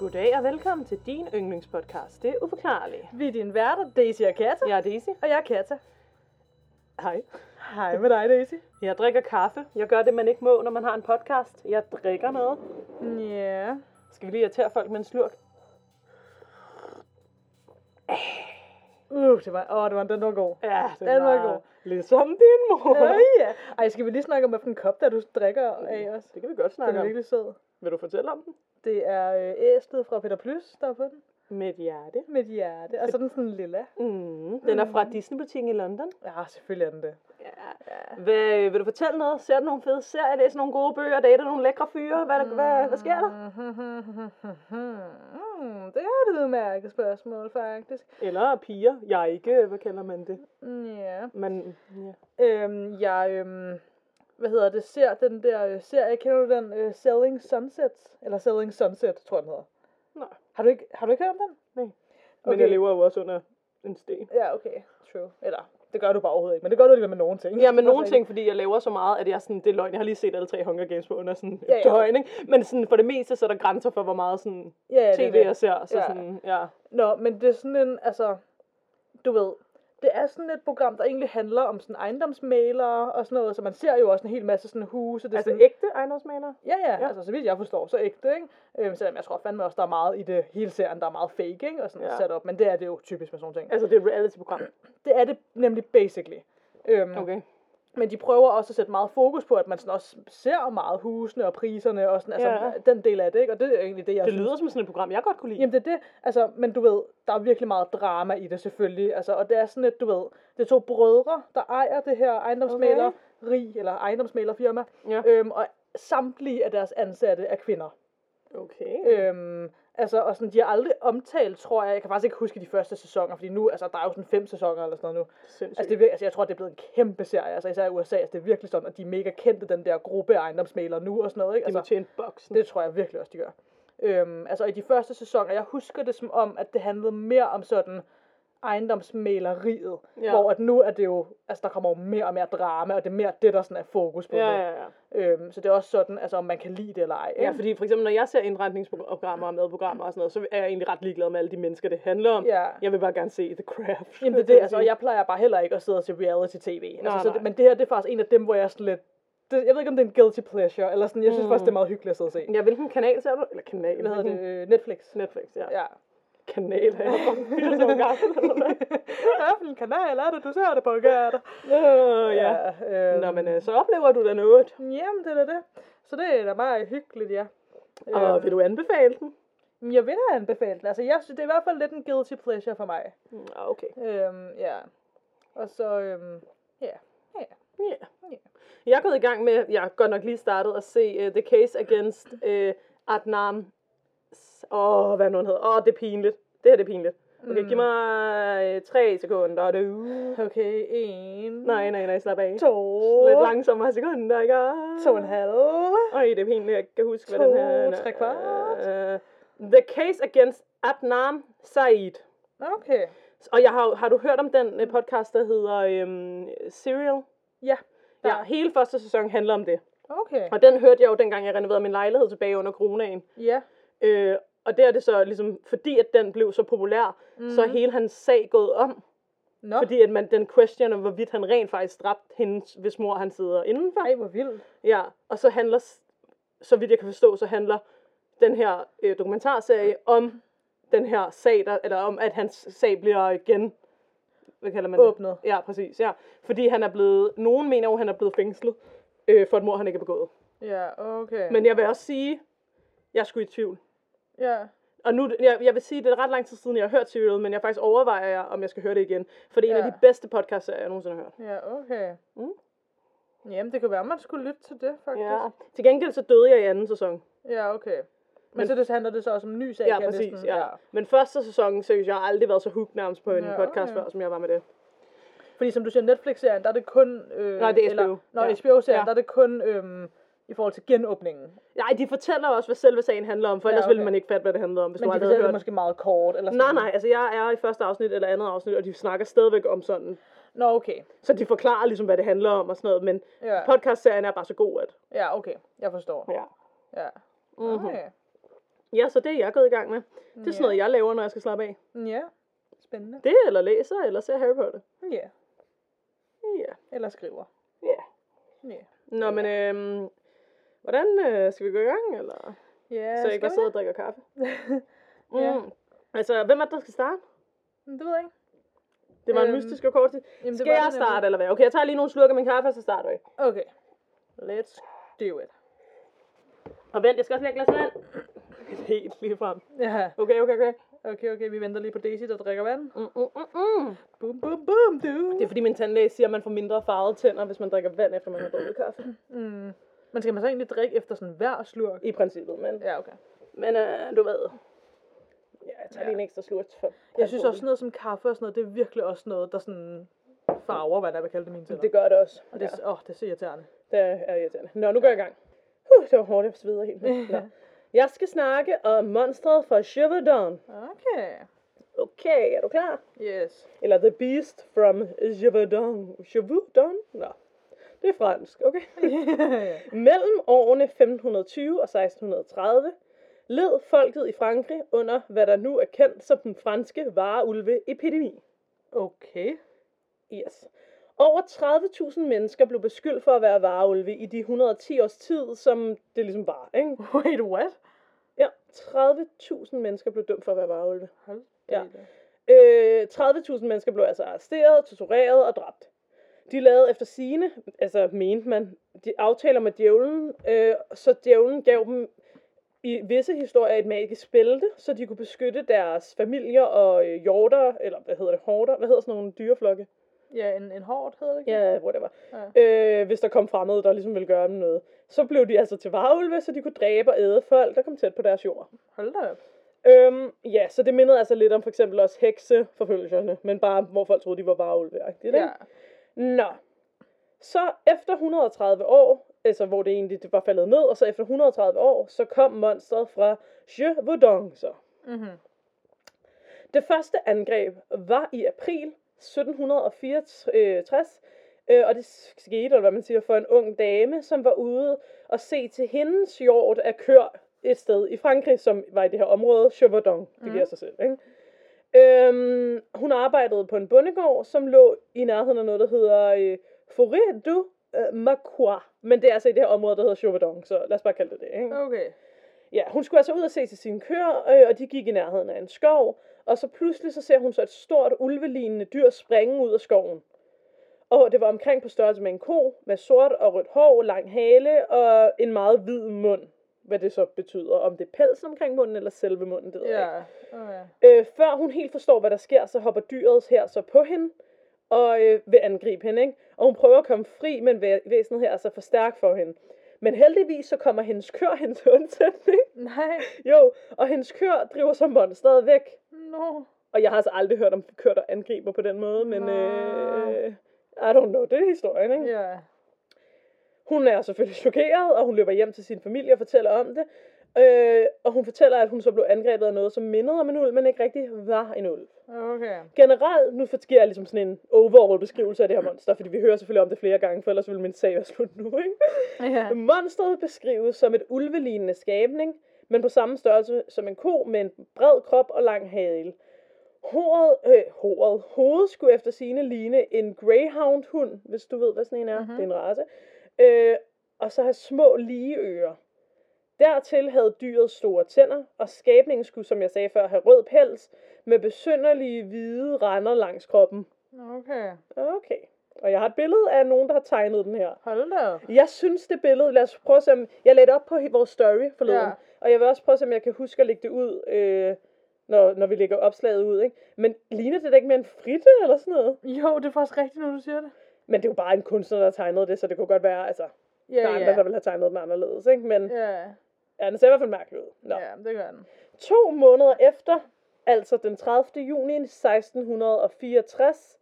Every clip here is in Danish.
Goddag og velkommen til din yndlingspodcast. Det er uforklarligt. Vi er dine værter, Daisy og Katja. Jeg er Daisy. Og jeg er Katja. Hej. Hej med dig, Daisy. Jeg drikker kaffe. Jeg gør det, man ikke må, når man har en podcast. Jeg drikker noget. Ja. Skal vi lige irritere folk med en slurk? Uh, det var, åh, det var, den var god. Ja, det Den var god. Ligesom din mor. Ja, ja. Ej, skal vi lige snakke om, hvilken kop, der du drikker af os? Det kan vi godt Den snakke er om. virkelig sød. Vil du fortælle om den? Det er øh, æslet fra Peter Plys, der er på den. Med et hjerte. Med et hjerte. Og så er den sådan lilla. Mm, den er fra Disney-butikken i London. Ja, selvfølgelig er den det. Ja. Hvad, vil du fortælle noget? Ser du nogle fede serier? Læser nogle gode bøger? Dater nogle lækre fyre? Hvad, hvad, hvad sker der? Mm, det er et udmærket spørgsmål, faktisk. Eller piger. Jeg er ikke, hvad kalder man det? Mm, Ja. Man, ja. Øhm, jeg, øhm, hvad hedder det, ser den der øh, serie, kender du den, øh, Selling Sunset? Eller Selling Sunset, tror jeg den hedder. Nej. Har du ikke, har du ikke hørt om den? Nej. Men Okay. jeg lever jo også under en sten. Ja, okay, true. Eller, det gør du bare overhovedet ikke, men det gør du alligevel med nogen ting. Ja, men nogle ting, fordi jeg laver så meget, at jeg sådan, det er løgn. Jeg har lige set alle tre Hunger Games på under sådan Ja, et ja. døgn, ikke? Men sådan, for det meste, så er der grænser for, hvor meget sådan Ja, ja, det tv det. jeg ser. Så Ja. sådan, ja. Nå, men det er sådan en, altså, du ved, det er sådan et program, der egentlig handler om sådan ejendomsmalere og sådan noget, så man ser jo også en hel masse sådan huse. Det er Altså sådan, ægte ejendomsmalere? Ja, ja, Ja. altså så vidt jeg forstår, så ægte, ikke? Øhm, selvom jeg tror fandme også, der er meget i det hele serien, der er meget fake, ikke? Og sådan Ja. ja. sat op, men det er det jo typisk med sådan nogle ting. Altså, det er et reality-program. Det er det nemlig basically. Øhm, Okay. Men de prøver også at sætte meget fokus på, at man sådan også ser meget husene og priserne og sådan, altså Ja. den del af det, ikke? Og det er egentlig det, jeg Det synes. lyder som sådan et program, jeg godt kunne lide. Jamen det er det, altså, men du ved, der er virkelig meget drama i det selvfølgelig, altså, og det er sådan et, du ved, det er to brødre, der ejer det her ejendomsmaleri, okay. eller ejendomsmalerfirma, Ja. øhm, og samtlige af deres ansatte er kvinder. Okay. Øhm, altså, og sådan, de har aldrig omtalt, tror jeg, jeg kan faktisk ikke huske de første sæsoner, fordi nu, altså, der er jo sådan fem sæsoner eller sådan noget nu. Sindssygt. Altså, det er, altså, jeg tror, det er blevet en kæmpe serie, altså især i USA, altså, det er virkelig sådan, at de er mega kendte, den der gruppe af ejendomsmalere nu og sådan noget, ikke? de må Altså, tjene boksen. det tror jeg virkelig også, de gør. Øhm, altså, i de første sæsoner, jeg husker det som om, at det handlede mere om sådan ejendomsmaleriet, Ja. hvor at nu er det jo, altså der kommer jo mere og mere drama, og det er mere det, der sådan er fokus på Ja, nu. ja, ja. Øhm, så det er også sådan, altså om man kan lide det eller ej. Ja, ikke? fordi for eksempel, når jeg ser indretningsprogrammer og madprogrammer og sådan noget, så er jeg egentlig ret ligeglad med alle de mennesker, det handler om. Ja. Jeg vil bare gerne se The Craft. Jamen det er det, altså, og jeg plejer bare heller ikke at sidde og se reality-tv. Altså, Nej, så nej. men det her, det er faktisk en af dem, hvor jeg er sådan lidt, det, jeg ved ikke, om det er en guilty pleasure, eller sådan, jeg synes Mm. faktisk, det er meget hyggeligt at sidde og se. Ja, hvilken kanal ser du? Eller kanal? Hvad hedder det? Øh, Netflix. Netflix, ja. Ja. Kanal, er jeg fucking 80 år gammel, eller hvad? Hvad for en kanal er det, du ser det på, Gerda? Øh, ja. øhm, Nå, men øh, så oplever du da noget. Jamen, det er det. Så det er da meget hyggeligt, ja. Og Øhm, vil du anbefale den? Jeg vil da anbefale den. Altså, jeg synes, det er i hvert fald lidt en guilty pleasure for mig. Ja, okay. Øhm, ja. Og så, øhm, ja. Ja. Ja. Ja. Jeg er gået i gang med, jeg har godt nok lige startet at se uh, The Case Against uh, Adnan. Åh, oh, hvad nu han hedder. Åh, oh, det er pinligt. Det her det er pinligt. Okay, Mm. giv mig uh, tre sekunder. Du. Okay, en. Nej, nej, nej, slap af. To. Lidt langsommere sekunder, ikke? To og en halv. Øj, det er pinligt, jeg kan huske, hvad To, den her... tre kvart. Uh, The Case Against Adnan Said. Okay. Og jeg har, har du hørt om den øh, podcast, der hedder øhm, Serial? Ja. Ja, hele første sæson handler om det. Okay. Og den hørte jeg jo dengang, jeg renoverede min lejlighed tilbage under coronaen. Ja. Øh, og der er det så ligesom, fordi at den blev så populær, mm. så er hele hans sag gået om. Nå. Fordi at man, den questioner, hvorvidt han rent faktisk dræbte hende, hvis mor han sidder indenfor. Ej, hvor vildt. Ja, og så handler, så vidt jeg kan forstå, så handler den her øh, dokumentarserie om den her sag, der, eller om at hans sag bliver igen, hvad kalder man det? Åbnet. Ja, præcis, ja. Fordi han er blevet, nogen mener jo, at han er blevet fængslet øh, for et mor, han ikke har begået. Ja, okay. Men jeg vil også sige, jeg er sgu i tvivl. Ja. Og nu, jeg, jeg vil sige, det er ret lang tid siden, jeg har hørt Serial, men jeg faktisk overvejer, jeg, om jeg skal høre det igen. For det er en Ja. af de bedste podcasts, jeg nogensinde har hørt. Ja, okay. Mm. Jamen, det kunne være, man skulle lytte til det, faktisk. Ja. Til gengæld så døde jeg i anden sæson. Ja, okay. Men, Men- så det handler det så også om en ny sag, Ja, præcis. næsten- Ja. Men første sæson, så jeg har aldrig været så hooked nærmest på en Ja, podcast okay. før, som jeg var med det. Fordi som du siger, Netflix-serien, der er det kun... Øh, Nej, det er HBO. Eller, når Ja. HBO-serien, Ja. der er det kun øhm, i forhold til genåbningen. Nej, de fortæller også, hvad selve sagen handler om, for Ja, ellers ville okay. man ikke fatte, hvad det handlede om, hvis Men du de aldrig havde fortæller hørt. det måske meget kort. Eller sådan. Nej, nej, altså jeg er i første afsnit eller andet afsnit, og de snakker stadigvæk om sådan. Nå, okay. Så de forklarer ligesom, hvad det handler om og sådan noget, men Ja, podcastserien er bare så god, at... ja okay. Jeg forstår. Ja. Ja. Mhm. Okay. Ja, så det er jeg gået i gang med. Det er sådan noget, jeg laver, når jeg skal slappe af. Ja, spændende. Det, eller læser, eller ser Harry Potter. Ja, Ja. eller skriver. Ja. Ja. Nå, men øhm, hvordan øh, skal vi gå i gang, eller? Ja, så jeg ikke bare sidder og drikker kaffe. Mm. Ja. Altså, hvem er det, der skal starte? vi? Det ved jeg ikke. Det var en Øhm, mystisk og kort tid. Jamen, Skal jeg nemlig. starte, eller hvad? Okay, jeg tager lige nogle slurker af min kaffe, og så starter vi. Okay. Let's do it. Og vent, jeg skal også lægge et glas vand. Helt lige frem. Ja, Okay, okay, okay. okay, okay. Vi venter lige på Daisy, der drikker vand. Mm, mm, mm, mm. Boom, boom, boom, du. Det er fordi min tandlæge siger, at man får mindre farvede tænder, hvis man drikker vand, efter man har drukket kaffe. Mm. Men skal man så egentlig drikke efter sådan hver slurk? I princippet, men, Ja, okay. men øh, du ved. Ja, jeg tager Ja. lige en ekstra slurk. For, Jeg synes også sådan noget som kaffe og sådan noget, det er virkelig også noget, der sådan farver, hvad der vil kalde det mine tænder. Det gør det også. og det, er, åh, det er så irriterende. Det er irriterende. Nå, nu går jeg i gang. Uh, det var hårdt, jeg sveder helt. Nå. Jeg skal snakke om monstret fra Chiverdon. Okay. Okay, er du klar? Yes. Eller The Beast from Chiverdon. Chiverdon? Nå, det er fransk, okay? Mellem årene 1520 og 1630 led folket i Frankrig under, hvad der nu er kendt som den franske vareulveepidemi. okay. Yes. Over 30.000 mennesker blev beskyldt for at være vareulve i de 110 års tid, som det ligesom var, ikke? Wait, what? Ja, 30.000 mennesker blev dømt for at være vareulve. Hold Ja. Øh, 30.000 mennesker blev altså arresteret, tortureret og dræbt. De lavede efter sine, altså mente man, de aftaler med djævlen, øh, så djævlen gav dem i visse historier et magisk bælte, så de kunne beskytte deres familier og øh, hjorter, eller hvad hedder det, horder, hvad hedder sådan nogle dyreflokke? Ja, en, en hårdt hedder det ikke? Ja, whatever. Ja. Øh, hvis der kom fremmede, der ligesom ville gøre dem noget. Så blev de altså til varulve, så de kunne dræbe og æde folk, der kom tæt på deres jord. Hold da op. Øhm, ja, så det mindede altså lidt om for eksempel også hekseforfølgelserne, men bare hvor folk troede, de var varulve-agtigt, Ja. Nå. Så efter 130 år, altså hvor det egentlig det var faldet ned, og så efter 130 år, så kom monstret fra Gévaudan så. Mm-hmm. Det første angreb var i april 1764, øh, og det skete, eller hvad man siger, for en ung dame, som var ude og se til hendes hjort af kør et sted i Frankrig, som var i det her område, Gévaudan, det giver sig selv, ikke? Øhm, hun arbejdede på en bondegård, som lå i nærheden af noget, der hedder øh, Forêt du øh, Macquart. Men det er altså i det her område, der hedder Gévaudan, så lad os bare kalde det det, ikke? Okay. Ja, hun skulle altså ud og se til sine køer, øh, og de gik i nærheden af en skov, og så pludselig så ser hun så et stort ulvelignende dyr springe ud af skoven. Og det var omkring på størrelse med en ko, med sort og rødt hår, lang hale og en meget hvid mund. Hvad det så betyder, om det er pelsen omkring munden eller selve munden, det ved jeg ikke. Ja. Okay. Øh, før hun helt forstår, hvad der sker, så hopper dyret her så på hende, og øh, vil angribe hende, ikke? Og hun prøver at komme fri, men væ- væsenet her er så for stærk for hende. Men heldigvis så kommer hendes kør hen til undsætning. Nej. Jo, og hendes kør driver så monsteret væk. No. Og jeg har altså aldrig hørt om kør, der angriber på den måde, men Nej. øh, I don't know, det er historien, ikke? Ja. Hun er selvfølgelig chokeret, og hun løber hjem til sin familie og fortæller om det. Øh, og hun fortæller, at hun så blev angrebet af noget, som mindede om en ulv, men ikke rigtig var en ulv. Okay. Generelt, nu giver jeg ligesom sådan en overall beskrivelse af det her monster, fordi vi hører selvfølgelig om det flere gange, for ellers ville min sag være slut nu, ikke? Ja. Monstret beskrives som et ulvelignende skabning, men på samme størrelse som en ko med en bred krop og lang hale. Håret, øh, håret, hovedet skulle efter sine ligne en greyhound hund, hvis du ved, hvad sådan en er. Mhm. Mm-hmm. Det er en race. Øh, og så have små lige ører. Dertil havde dyret store tænder, og skabningen skulle, som jeg sagde før, have rød pels med besynderlige hvide render langs kroppen. Okay. Okay. Og jeg har et billede af nogen, der har tegnet den her. Hold da. Jeg synes, det billede, lad os prøve at se, om, jeg lagde det op på vores story forleden, ja. og jeg vil også prøve at se, om jeg kan huske at lægge det ud, øh, når, når vi lægger opslaget ud, ikke? Men ligner det da ikke mere en fritte eller sådan noget? Jo, det er faktisk rigtigt, når du siger det. Men det er jo bare en kunstner, der tegnet det, så det kunne godt være, altså, Ja, der er andre, der ville have tegnet den anderledes, ikke? Men ja. Ja. den ser i hvert fald mærkelig ud. Nå. Ja, det gør den. To måneder efter, altså den 30. juni 1664,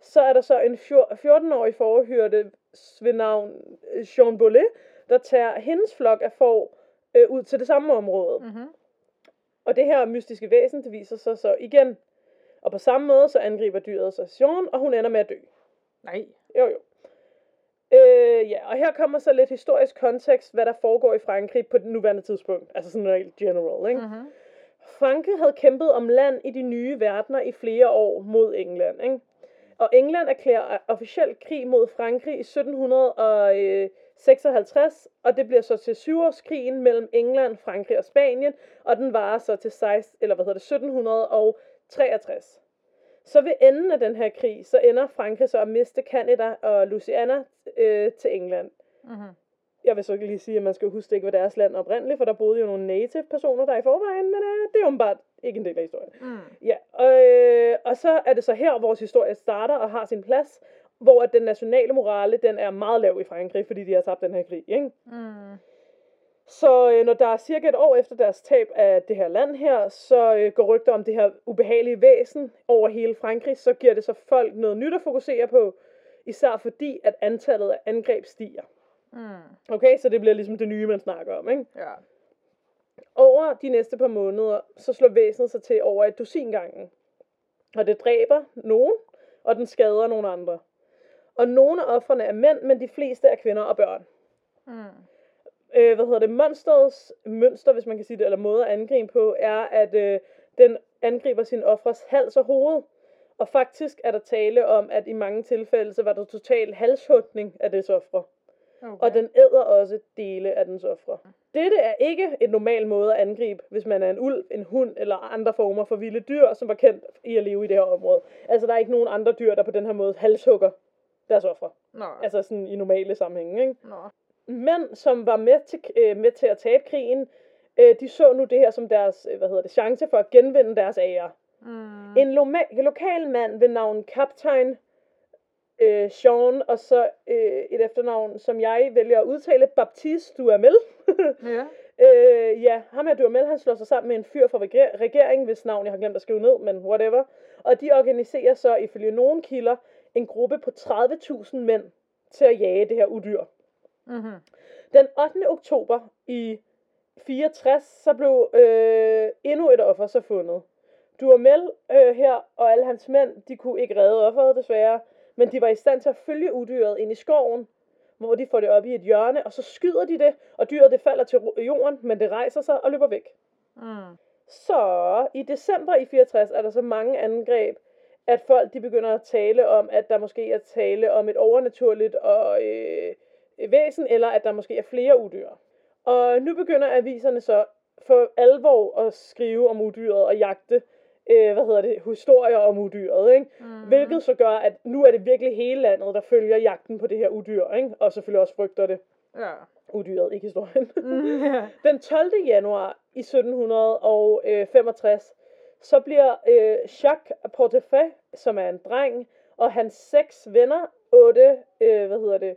så er der så en fjor- 14-årig forhørte ved navn øh, Jean Bollet, der tager hendes flok af får øh, ud til det samme område. Mm. Mhm. Og det her mystiske væsen, det viser sig så igen. Og på samme måde, så angriber dyret så Jean, og hun ender med at dø. Nej. Jo, jo. Øh, ja, og her kommer så lidt historisk kontekst, hvad der foregår i Frankrig på det nuværende tidspunkt. Altså sådan noget general, ikke? Mhm. Frankrig havde kæmpet om land i de nye verdener i flere år mod England, ikke? Og England erklærer officielt krig mod Frankrig i 1756, og det bliver så til syvårskrigen mellem England, Frankrig og Spanien, og den varer så til 16, eller hvad hedder det, 1763. Så ved enden af den her krig, så ender Frankrig så at miste Canada og Louisiana øh, til England. Mhm. Jeg vil så ikke lige sige, at man skal huske, det ikke var deres land oprindeligt, for der boede jo nogle native personer der i forvejen, men øh, det er jo bare ikke en del af historien. Mm. Ja, og, øh, og så er det så her, vores historie starter og har sin plads, hvor at den nationale morale, den er meget lav i Frankrig, fordi de har tabt den her krig, ikke? Mm. Så øh, når der er cirka et år efter deres tab af det her land her, så øh, går rygter om det her ubehagelige væsen over hele Frankrig, så giver det så folk noget nyt at fokusere på, især fordi, at antallet af angreb stiger. Mm. Okay, så det bliver ligesom det nye, man snakker om, ikke? Ja. Over de næste par måneder, så slår væsenet sig til over et dusin gangen. Og det dræber nogen, og den skader nogle andre. Og nogle af offrene er mænd, men de fleste er kvinder og børn. Mm. Øh, hvad hedder det, monsterets mønster, hvis man kan sige det, eller måde at angribe på, er, at øh, den angriber sin offres hals og hoved. Og faktisk er der tale om, at i mange tilfælde, så var der total halshugning af dets ofre. Okay. Og den æder også dele af dens ofre. Dette er ikke en normal måde at angribe, hvis man er en ulv, en hund eller andre former for vilde dyr, som var kendt i at leve i det her område. Altså, der er ikke nogen andre dyr, der på den her måde halshugger deres ofre. Nå. Altså sådan i normale sammenhænge, ikke? Nå. Mænd, som var med til, øh, med til at tabe krigen, øh, de så nu det her som deres, øh, hvad hedder det, chance for at genvinde deres ære. Mm. En loma- lokal mand ved navn Kaptajn øh, Sean, og så øh, et efternavn, som jeg vælger at udtale, Baptiste Duhamel. Ja. øh, ja, ham her Duhamel, han slår sig sammen med en fyr fra reger- regeringen, hvis navn jeg har glemt at skrive ned, men whatever. Og de organiserer så, ifølge nogle kilder, en gruppe på 30.000 mænd til at jage det her udyr. Mhm. Den 8. oktober i 64, så blev øh, endnu et offer så fundet. Duhamel øh, her og alle hans mænd, de kunne ikke redde offeret desværre, men de var i stand til at følge udyret ind i skoven, hvor de får det op i et hjørne, og så skyder de det, og dyret det falder til jorden, men det rejser sig og løber væk. Mm. Så i december i 64 er der så mange angreb, at folk de begynder at tale om, at der måske er tale om et overnaturligt og, øh, væsen, eller at der måske er flere udyr. Og nu begynder aviserne så for alvor at skrive om udyret og jagte, øh, hvad hedder det, historier om udyret, ikke? Mm. Hvilket så gør, at nu er det virkelig hele landet, der følger jagten på det her udyr, ikke? Og selvfølgelig også frygter det Ja. udyret, ikke historien. Mm, ja. Den 12. januar i 1765, så bliver øh, Jacques Portefeuille, som er en dreng, og hans seks venner, otte, øh, hvad hedder det,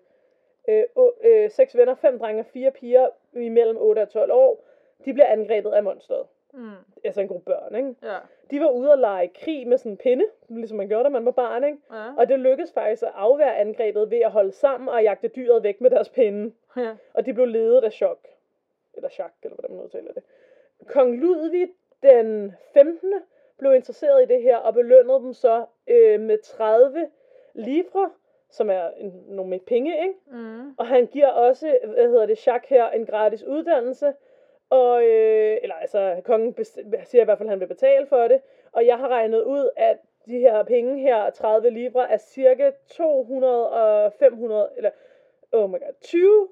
øh, øh, seks venner, fem drenge og fire piger imellem 8 og 12 år, de bliver angrebet af monsteret. Mm. Altså en gruppe børn, ikke? Ja. De var ude at lege krig med sådan en pinde, ligesom man gjorde, da man var barn, ikke? Ja. Og det lykkedes faktisk at afvære angrebet ved at holde sammen og jagte dyret væk med deres pinde. Ja. Og de blev ledet af Chok. Eller Jacques, eller hvordan man udtaler det. Kong Ludvig den 15. blev interesseret i det her, og belønnede dem så øh, med 30 livre, som er en, nogle penge, ikke? Mm. Og han giver også, hvad hedder det, Jacques her, en gratis uddannelse. Og, øh, eller altså, kongen best- siger i hvert fald, at han vil betale for det. Og jeg har regnet ud, at de her penge her, 30 livre, er cirka 200 og 500, eller, oh my god, 20,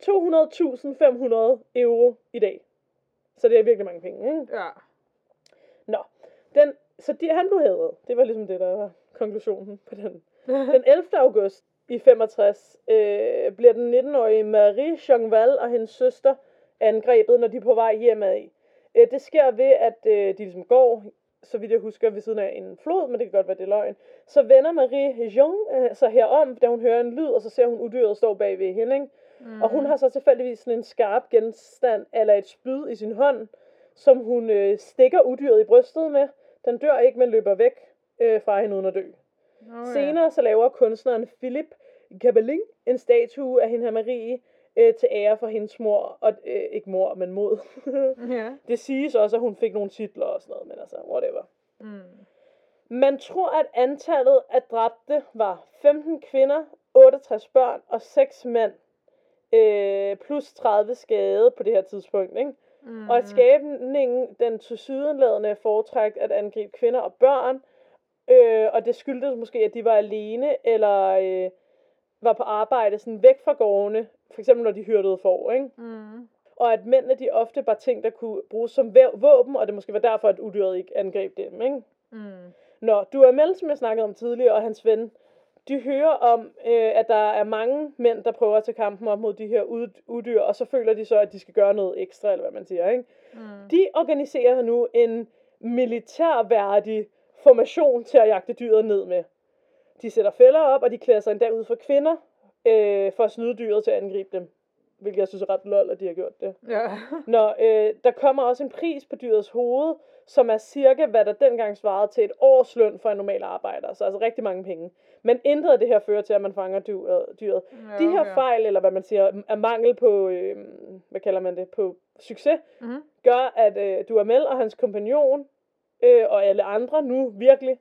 200.500 euro i dag. Så det er virkelig mange penge, ikke? Ja. Nå, den, så de, han blev hævet. Det var ligesom det, der var konklusionen på den. Den 11. august i 65 øh, bliver den 19-årige Marie Jeanval og hendes søster angrebet, når de er på vej hjemad. Øh, det sker ved, at øh, de ligesom går, så vidt jeg husker, ved siden af en flod, men det kan godt være, det er løgn. Så vender Marie Jean øh, sig herom, da hun hører en lyd, og så ser hun udyret stå bag ved hende. Ikke? Mm. Og hun har så tilfældigvis sådan en skarp genstand, eller et spyd i sin hånd, som hun øh, stikker udyret i brystet med. Den dør ikke, men løber væk øh, fra hende uden at dø. Oh, Senere så laver kunstneren Philip Gabelin en statue af hende her Marie øh, til ære for hendes mor, og øh, ikke mor, men mod. Ja. det siges også, at hun fik nogle titler og sådan noget, men altså, whatever. Mm. Man tror, at antallet af dræbte var 15 kvinder, 68 børn og 6 mænd, øh, plus 30 skade på det her tidspunkt. Ikke? Mm. Og at skabningen, den til sydenladende foretræk at angribe kvinder og børn, øh, og det skyldtes måske, at de var alene, eller øh, var på arbejde sådan væk fra gårdene, for eksempel når de hyrdede for, ikke? Mm. Og at mændene, de ofte bare ting, der kunne bruges som våben, og det måske var derfor, at udyret ikke angreb dem, ikke? Mm. Nå, du er med, som jeg snakkede om tidligere, og hans ven, de hører om, øh, at der er mange mænd, der prøver at tage kampen op mod de her ud- udyr, og så føler de så, at de skal gøre noget ekstra, eller hvad man siger, ikke? Mm. De organiserer nu en militærværdig formation til at jagte dyret ned med. De sætter fælder op, og de klæder sig endda ud for kvinder, øh, for at snyde dyret til at angribe dem. Hvilket jeg synes er ret lol, at de har gjort det. Ja. Når øh, der kommer også en pris på dyrets hoved, som er cirka, hvad der dengang svarede til et års løn for en normal arbejder. Så altså rigtig mange penge. Men intet af det her fører til, at man fanger dyret. dyret. ja De her okay. fejl, eller hvad man siger, er mangel på, øh, hvad kalder man det, på succes, Mhm. gør, at øh, Duhamel og hans kompagnon øh, og alle andre nu virkelig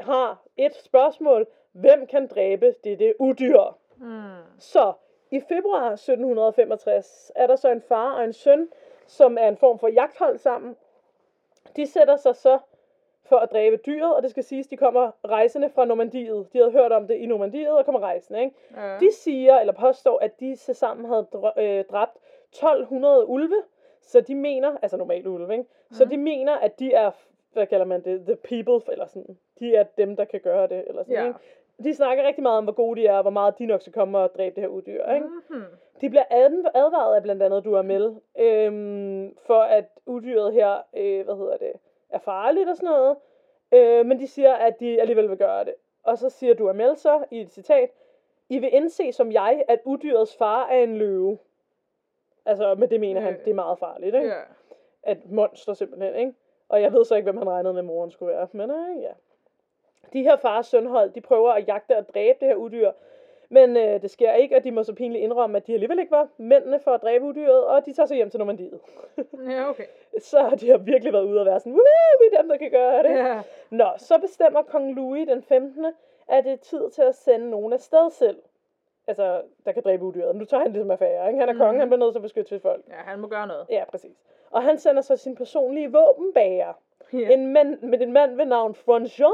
har et spørgsmål. Hvem kan dræbe dette udyr? Mm. Så i februar 1765 er der så en far og en søn, som er en form for jagthold sammen. De sætter sig så for at dræbe dyret, og det skal siges, de kommer rejsende fra Normandiet. De havde hørt om det i Normandiet og kommer rejsende. Ikke? Ja. De siger, eller påstår, at de sammen havde øh, dræbt 1200 ulve, så de mener, altså normale ulve, ikke? Så de mener, at de er, hvad kalder man det, the people, eller sådan, de er dem, der kan gøre det, eller sådan, Ja. ikke? De snakker rigtig meget om, hvor gode de er, og hvor meget de nok skal komme og dræbe det her udyr, ikke? Mhm. De bliver adv- advaret af blandt andet Duhamel, øhm, for at udyret her, øh, hvad hedder det, er farligt og sådan noget. Øh, men de siger, at de alligevel vil gøre det. Og så siger Duhamel så i et citat, I vil indse som jeg, at udyrets far er en løve. Altså, med det mener han, det er meget farligt, ikke? Ja. At monster simpelthen, ikke? Og jeg ved så ikke, hvem han regnede med, moren skulle være. Men øh, ja. De her far og sønhold, de prøver at jagte og dræbe det her udyr. Men øh, det sker ikke, og de må så pinligt indrømme, at de alligevel ikke var mændene for at dræbe udyret, og de tager sig hjem til Normandiet. Ja, okay. så de har virkelig været ude og være sådan, Woo, vi er dem, der kan gøre det. Ja. Nå, så bestemmer kong Louis den 15. at det er tid til at sende nogen af sted selv. Altså, der kan dræbe udyret. Nu tager han ligesom affære, ikke? Han er konge, Mhm. han bliver nødt til at beskytte sit folk. ja, han må gøre noget. Ja, præcis. Og han sender så sin personlige våbenbærer. Ja. En mand, med en mand ved navn Franchon,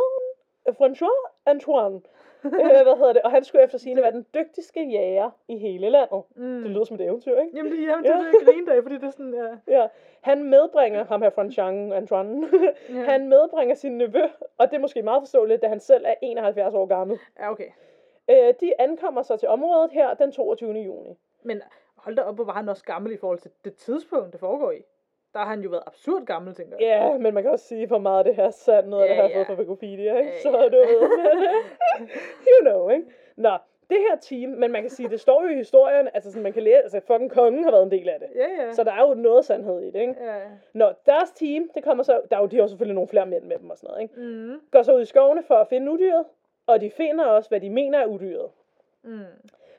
François Antoine. øh, hvad hedder det? Og han skulle efter sigende være den dygtigste jæger i hele landet. Mm. Det lyder som et eventyr, ikke? Jamen, det, jamen, det Ja. er det, jeg griner af, fordi det er sådan, ja. Ja. Han medbringer, ham her Franchon Antoine, Ja. han medbringer sin nevø, og det er måske meget forståeligt, da han selv er 71 år gammel. Ja, okay. Øh, de ankommer så til området her den 22. juni. Men hold da op, hvor var han også gammel i forhold til det tidspunkt, det foregår i. Der har han jo været absurd gammel, tænker jeg. Ja, men man kan også sige, hvor meget det her er sandt, noget af Ja, det her har ja. fået fra Wikipedia, ikke? Ja, Så ja. du ved. you know, ikke? Nå, det her team, men man kan sige, det står jo i historien, altså sådan, man kan læse, altså fucking kongen har været en del af det. Ja, ja. Så der er jo noget sandhed i det, ikke? Ja. Nå, deres team, det kommer så, der er jo, de har jo selvfølgelig nogle flere mænd med dem og sådan noget, ikke? Mm. Går så ud i skovene for at finde udyret, og de finder også, hvad de mener er udyret. Mm.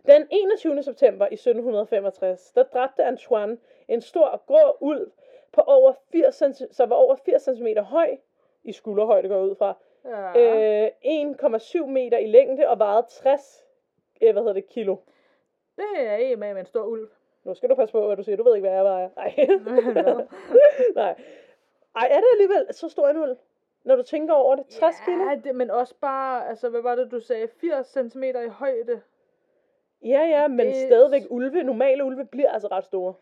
Den 21. september i 1765, der dræbte Antoine en stor grå ulv på over 80 cm, så var over 80 cm høj, i skulderhøjde går ud fra, Ja. øh, 1,7 meter i længde og vejede 60 øh, hvad hedder det, kilo. Det er en med en stor ulv. Nu skal du passe på, hvad du siger. Du ved ikke, hvad jeg vejer. Nej. Nej. Ej, er det alligevel så stor en ulv? Når du tænker over det. 60 kilo? Ja, det, men også bare, altså, hvad var det, du sagde? 80 cm i højde. Ja, ja, men Det- stadigvæk ulve, normale ulve bliver altså ret store.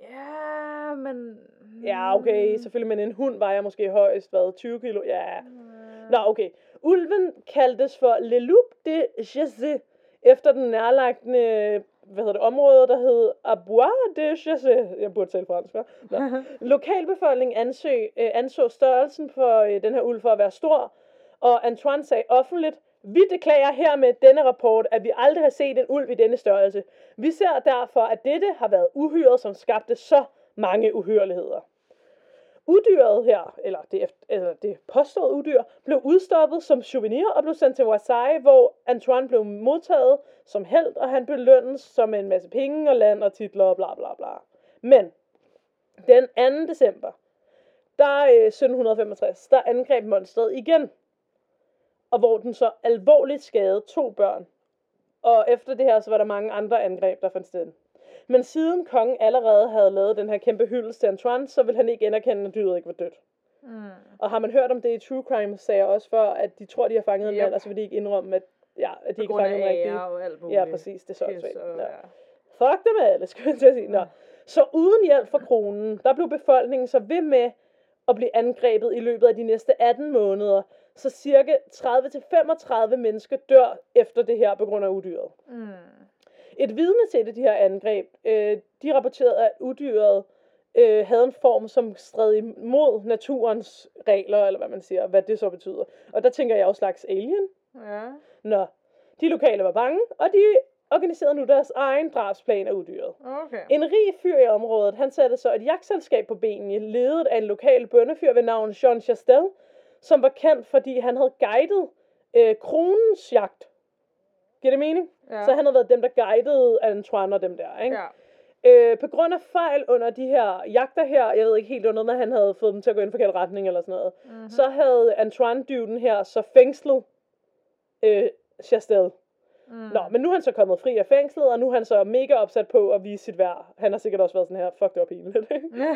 Ja, men... Ja, okay, selvfølgelig, men en hund vejer måske højst, hvad, 20 kilo? Ja. Nå, okay. Ulven kaldtes for Le Loup de Jesse, efter den nærlagte hvad hedder det, område, der hed Abois de Jesse. Jeg burde tale fransk, hva'? Nå. Lokalbefolkningen ansø, øh, anså størrelsen for øh, den her ulv for at være stor, og Antoine sagde offentligt, vi deklarer her med denne rapport, at vi aldrig har set en ulv i denne størrelse. Vi ser derfor, at dette har været uhyret, som skabte så mange uhyreligheder. Udyret her, eller det, eller det påståede udyr, blev udstoppet som souvenir og blev sendt til Versailles, hvor Antoine blev modtaget som held, og han belønnes som en masse penge og land og titler og bla bla bla. Men den 2. december, der øh, 1765, der angreb monstret igen, og hvor den så alvorligt skadede to børn og efter det her, så var der mange andre angreb, der fandt sted. Men siden kongen allerede havde lavet den her kæmpe hyldest til Antoine, så ville han ikke anerkende, at dyret ikke var dødt. Mm. Og har man hørt om det i True Crime, sagde jeg også før, at de tror, de har fanget en Yep. mand, og så vil de ikke indrømme, at, ja, at de ikke fangede den rigtige. ære og alt muligt. Ja, præcis. Det er så Pis åndssvagt. og- Ja. ja. Fuck dem alle, skulle jeg til at sige. Nå. Så uden hjælp fra kronen, der blev befolkningen så ved med at blive angrebet i løbet af de næste 18 måneder. Så cirka 30-35 mennesker dør efter det her på grund af udyret. Mm. Et vidne til et af de her angreb, øh, de rapporterede, at udyret øh, havde en form, som stred imod naturens regler, eller hvad man siger, hvad det så betyder. Og der tænker jeg jo slags alien. Ja. Nå, de lokale var bange, og de organiserede nu deres egen drabsplan af udyret. Okay. En rig fyr i området, han satte så et jagtselskab på benene, ledet af en lokal bøndefyr ved navn Jean Chastel, som var kendt, fordi han havde guidet øh, kronens jagt. Giver det mening? Ja. Så han havde været dem, der guidede Antoine og dem der, ikke? Ja. Øh, på grund af fejl under de her jagter her, jeg ved ikke helt, med, at han havde fået dem til at gå i en forkert retning eller sådan noget, Mhm. så havde Antoine-dyven her så fængslet øh, Chastel. Mm. Nå, men nu er han så kommet fri af fængslet, og nu er han så mega opsat på at vise sit værd. Han har sikkert også været sådan her, fuck det var pinligt?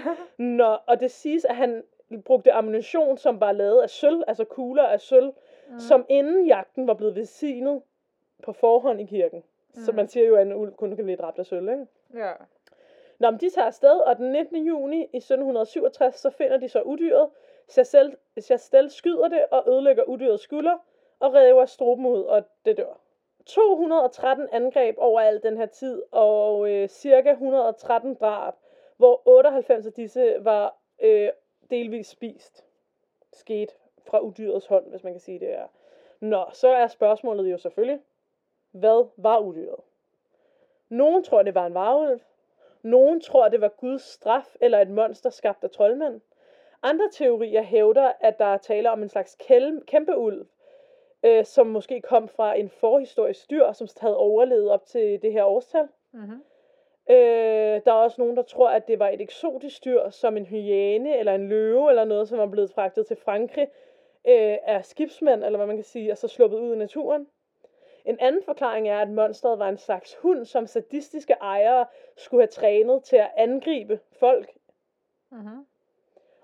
Nå, og det siges, at han brugte ammunition, som var lavet af sølv, altså kugler af sølv, mm. som inden jagten var blevet velsignet på forhånd i kirken. Mm. Så man siger jo, at en ulv kun kan blive dræbt af sølv, ikke? ja. Nå, men de tager afsted, og den 19. juni i 1767, så finder de så udyret. Chastel, Chastel skyder det og ødelægger udyrets skulder, og river struben ud, og det dør. 213 angreb over al den her tid, og øh, cirka 113 drab, hvor 98 af disse var øh, delvis spist. Sket fra udyrets hånd, hvis man kan sige det er. Nå, så er spørgsmålet jo selvfølgelig, hvad var udyret? Nogen tror, det var en varulv. Nogen tror, det var Guds straf eller et monster skabt af troldmænd. Andre teorier hævder, at der er tale om en slags kæl- kæmpeulv, øh, som måske kom fra en forhistorisk dyr, som havde overlevet op til det her årstal. Mm-hmm. Øh, der er også nogen, der tror, at det var et eksotisk dyr, som en hyæne eller en løve eller noget, som var blevet fragtet til Frankrig øh, af skibsmænd, eller hvad man kan sige, og så sluppet ud i naturen. En anden forklaring er, at monstret var en slags hund, som sadistiske ejere skulle have trænet til at angribe folk. Mm-hmm.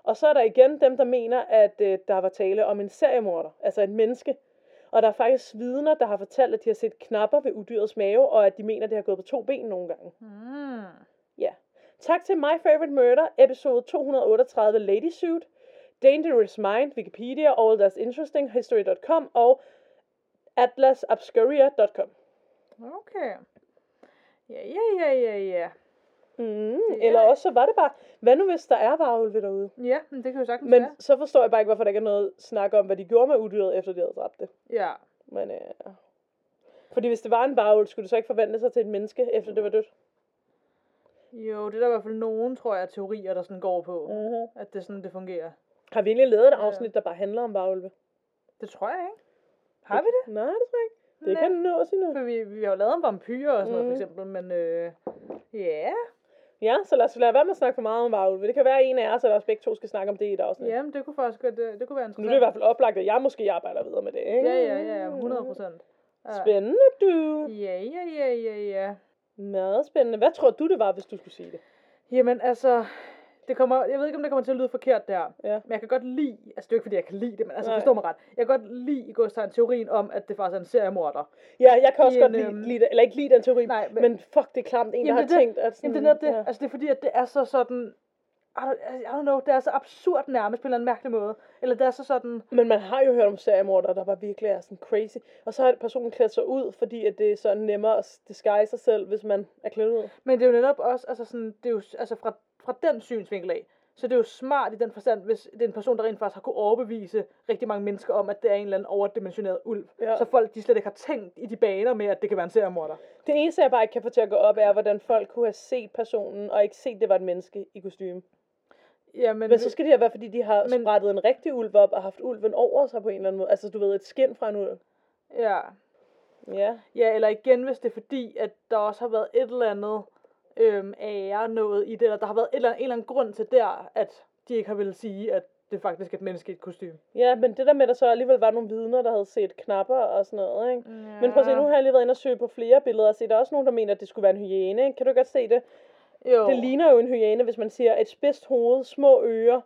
Og så er der igen dem, der mener, at øh, der var tale om en seriemorder, altså et menneske. Og der er faktisk vidner, der har fortalt, at de har set knapper ved udyrets mave, og at de mener, at det har gået på to ben nogle gange. Mm. Ja. Tak til My Favorite Murder, episode 238 Lady Suit, Dangerous Mind, Wikipedia, All That's Interesting, History.com og atlasobscuria.com. Okay. Ja, ja, ja, ja, ja. Mm, Det eller er- også så var det bare, hvad nu hvis der er varulve derude? Ja, men det kan jo sagtens Men være. så forstår jeg bare ikke, hvorfor der ikke er noget snak om, hvad de gjorde med udyret, efter de havde dræbt det. Ja. Men, øh, fordi hvis det var en varulv, skulle det så ikke forvandle sig til et menneske, efter det var dødt? Jo, det er der i hvert fald nogen, tror jeg, teorier, der sådan går på. Mm-hmm. At det er sådan, det fungerer. Har vi egentlig lavet et Ja. afsnit, der bare handler om varulve? Det tror jeg ikke. Har vi det? Nej, det tror jeg ikke. Det Nej. kan nås endnu. For vi, vi har jo lavet om vampyrer og sådan noget, Mhm. for eksempel, men øh, ja, Ja, så lad os lade være med at snakke for meget om varulve. Det kan være en af os, eller os begge to skal snakke om det i et afsnit. jamen, det kunne faktisk godt, det, det kunne være Nu interessant. er det i hvert fald oplagt, at jeg måske arbejder videre med det, ikke? Ja, ja, ja, ja, 100 procent. Spændende, du. Ja, ja, ja, ja, ja. Meget spændende. Hvad tror du, det var, hvis du skulle sige det? Jamen, altså, det kommer, jeg ved ikke, om det kommer til at lyde forkert der, Ja. men jeg kan godt lide, altså det er jo ikke, fordi jeg kan lide det, men altså Nej. forstå mig ret, jeg kan godt lide i godstegn teorien om, at det faktisk er en seriemorder. Ja, jeg kan også I godt en, lide, øhm, lide det, eller ikke lide den teori, Nej, men, men- fuck, det er klamt, en, der har det er det. tænkt, at sådan, Jamen, det er netop det. Ja. Altså, det er fordi, at det er så sådan... I don't, I don't know, det er så absurd nærmest på en eller anden mærkelig måde. Eller det er så sådan... Men man har jo hørt om seriemordere, der var virkelig er sådan crazy. Og så har personen klædt sig ud, fordi at det er så nemmere at disguise sig selv, hvis man er klædt ud. Men det er jo netop også, altså sådan, det er jo, altså fra, fra den synsvinkel af, så det er jo smart i den forstand, hvis det er en person, der rent faktisk har kunne overbevise rigtig mange mennesker om, at det er en eller anden overdimensioneret ulv. Ja. Så folk, de slet ikke har tænkt i de baner med, at det kan være en seriemorder. Det eneste, jeg bare ikke kan få til at gå op, er, hvordan folk kunne have set personen, og ikke set, at det var et menneske i kostume. Jamen, Men så skal det have været, fordi de har Men- sprættet en rigtig ulv op, og haft ulven over sig på en eller anden måde. Altså, du ved, et skin fra en ulv. ja. Ja. Ja, eller igen, hvis det er fordi, at der også har været et eller andet øhm, ære noget i det, eller der har været et eller andet, en eller anden grund til der, at de ikke har ville sige, at det er faktisk et menneske i et kostume. Ja, men det der med, at der så alligevel var nogle vidner, der havde set knapper og sådan noget, ikke? Ja. Men prøv at se, nu har jeg lige været inde og søge på flere billeder, og se, der er også nogen, der mener, at det skulle være en hyæne, ikke? Kan du godt se det? Jo. Det ligner jo en hyæne, hvis man siger et spidst hoved, små ører,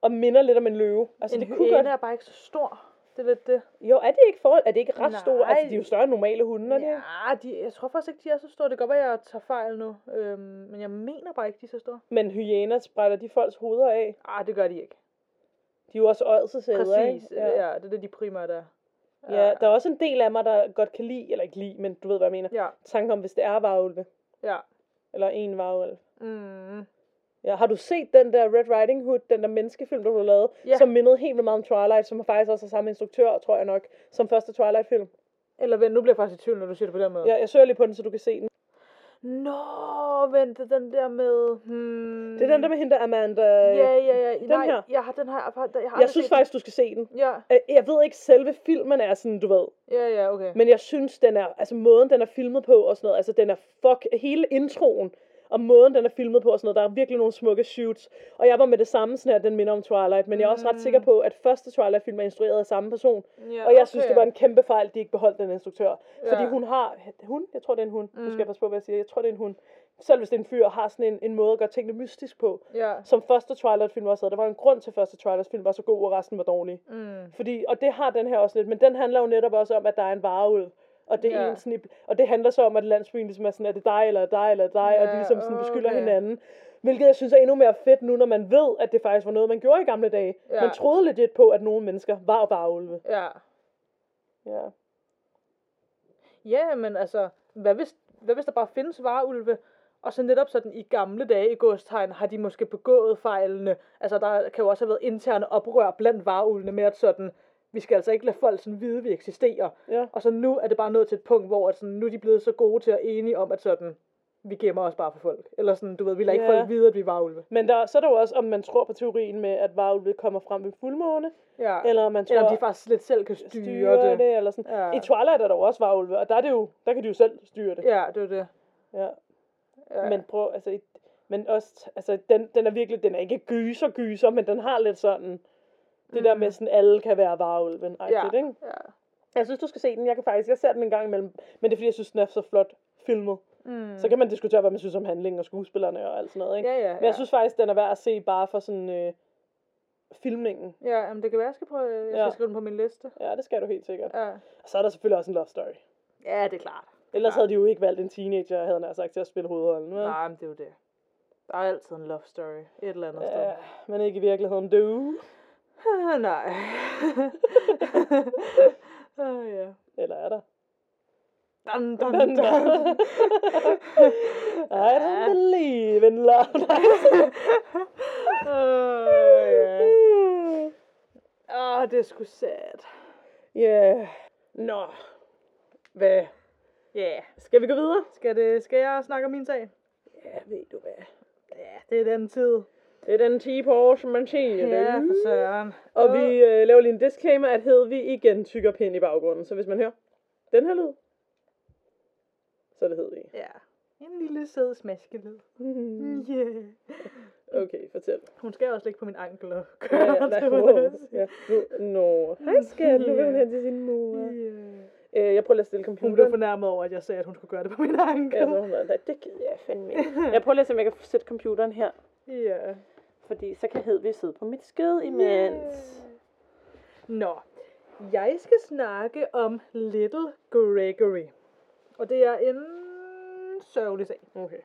og minder lidt om en løve. Altså, en det kunne hyæne godt... er bare ikke så stor. Det er lidt det. Jo, er de ikke for... Er de ikke ret Nej. store? Altså, de er jo større end normale hunde, er de? ikke? Ja, de, jeg tror faktisk ikke, de er så store. Det kan godt være, jeg tager fejl nu. Øhm, men jeg mener bare ikke, de er så store. Men hyæner sprætter de folks hoveder af. Ah, det gør de ikke. De er jo også ådsesæder, ikke? Præcis. Ja. ja. det er det, de primært er. Ja, der er også en del af mig, der godt kan lide, eller ikke lide, men du ved, hvad jeg mener. Ja, Tanken om, hvis det er varulve, ja. eller en varulv. Mm. Ja, har du set den der Red Riding Hood, den der menneskefilm, der blev lavet, Ja. som mindede helt vildt meget om Twilight, som faktisk også er samme instruktør, tror jeg nok, som første Twilight-film? Eller vent, nu bliver jeg faktisk i tvivl, når du siger det på den måde. Ja, jeg søger lige på den, så du kan se den. Nå, vent, det den der med... Hmm. Det er den der med hende, der Amanda. Ja, ja, ja. Den Nej, her. jeg har den her... Jeg har, jeg har Jeg synes faktisk, du skal se den. Ja, Øh, Jeg ved ikke, selve filmen er sådan, du ved. ja, ja, okay. Men jeg synes, den er, altså måden, den er filmet på og sådan noget, altså den er fuck, hele introen og måden, den er filmet på og sådan noget, der er virkelig nogle smukke shoots. Og jeg var med det samme sådan her, den minder om Twilight, men jeg er også ret Mm. sikker på, at første Twilight-film er instrueret af samme person. ja, Og jeg synes, det var en kæmpe fejl, de ikke beholdt den instruktør. Fordi Ja. hun har, hun, jeg tror det er en hund, nu Mm. skal jeg passe på, hvad jeg siger, jeg tror det er en hund. Selv hvis det er en fyr, har sådan en, en måde at gøre tingene mystisk på. Ja. Som første Twilight-film også havde. Der var en grund til, at første Twilight-film var så god, og resten var dårlig. Mm. Fordi, og det har den her også lidt, men den handler jo netop også om, at der er en vareulv. Og det, er Ja. en sådan, i- og det handler så om, at landsbyen ligesom er sådan, er det dig, eller dig, eller dig, og de Ja, ligesom sådan beskylder okay. hinanden. Hvilket jeg synes er endnu mere fedt nu, når man ved, at det faktisk var noget, man gjorde i gamle dage. Ja. Man troede legit på, at nogle mennesker var vareulve. Ja. Ja. Ja, men altså, hvad hvis, hvad hvis der bare findes vareulve, og så netop sådan i gamle dage i godstegn, har de måske begået fejlene. Altså, der kan jo også have været interne oprør blandt vareulvene med, at sådan, vi skal altså ikke lade folk sådan vide, at vi eksisterer. Ja. Og så nu er det bare nået til et punkt, hvor at sådan, nu er de blevet så gode til at enige om, at sådan, vi gemmer os bare for folk. Eller sådan, du ved, vi lader ikke Ja. folk vide, at vi er vareulve. Men der, så er der jo også, om man tror på teorien med, at varulve kommer frem ved fuldmåne, Ja. eller om man tror, Eller om de faktisk lidt selv kan styre, styre det. det. eller sådan. Ja. I Twilight er der jo også varulve, og der, er det jo, der kan de jo selv styre det. Ja, det er det. Ja. Ja. Men prøv, altså, men også, altså, den, den er virkelig, den er ikke gyser gyser, men den har lidt sådan, det der med sådan, alle kan være varulven, ja. ikke? ja. Jeg synes, du skal se den, jeg kan faktisk, jeg ser den en gang imellem, men det er fordi, jeg synes, den er så flot filmet. Mm. Så kan man diskutere, hvad man synes om handlingen og skuespillerne og alt sådan noget, ikke? Ja, ja, Men jeg synes faktisk, den er værd at se bare for sådan, øh, filmningen. Ja, jamen, det kan være, jeg skal prøve, jeg skal Ja. skrive den på min liste. Ja, det skal du helt sikkert. Ja. Og så er der selvfølgelig også en love story. Ja, det er klart. Ellers Ja. havde de jo ikke valgt en teenager, havde han sagt, til at spille hovedrollen. vel? Nej, men det er jo det. Der er altid en love story et eller andet sted. Ja, men ikke i virkeligheden. Du. Nej. ah, ja. Eller er der? Dun, dun, Dun. I don't believe in love. Ah, ja. Ah, det er sgu sad. Ja. yeah. Nå. Hvad? Ja. Yeah. Skal vi gå videre? Skal, det, skal jeg snakke om min sag? Ja, ved du hvad. Ja, det er den tid. Det er den 10 på år, som man siger. Ja, for søren. Og vi øh, laver lige en disclaimer, at Hedvig igen tykker pind i baggrunden. Så hvis man hører den her lyd, så er det Hedvig. Ja. En lille sød smaskelyd. Yeah. Okay, fortæl. Hun skal også ligge på min ankel og Ja, køre ja, nej, til wow. undervisning. ja. Nu, nå. Hej skat, nu vil hun hen til sin mor. Yeah. Øh, jeg prøver lige at stille Hun computeren. blev fornærmet over, at jeg sagde, at hun skulle gøre det på min ankel. Ja, så hun var, "Nej, det gider jeg fandme ikke. Jeg prøver lige at se, om jeg kan sætte computeren her. Ja. Fordi så kan Hedvig sidde på mit skød imens. Nå, jeg skal snakke om Little Gregory. Og det er en sørgelig sag. Okay.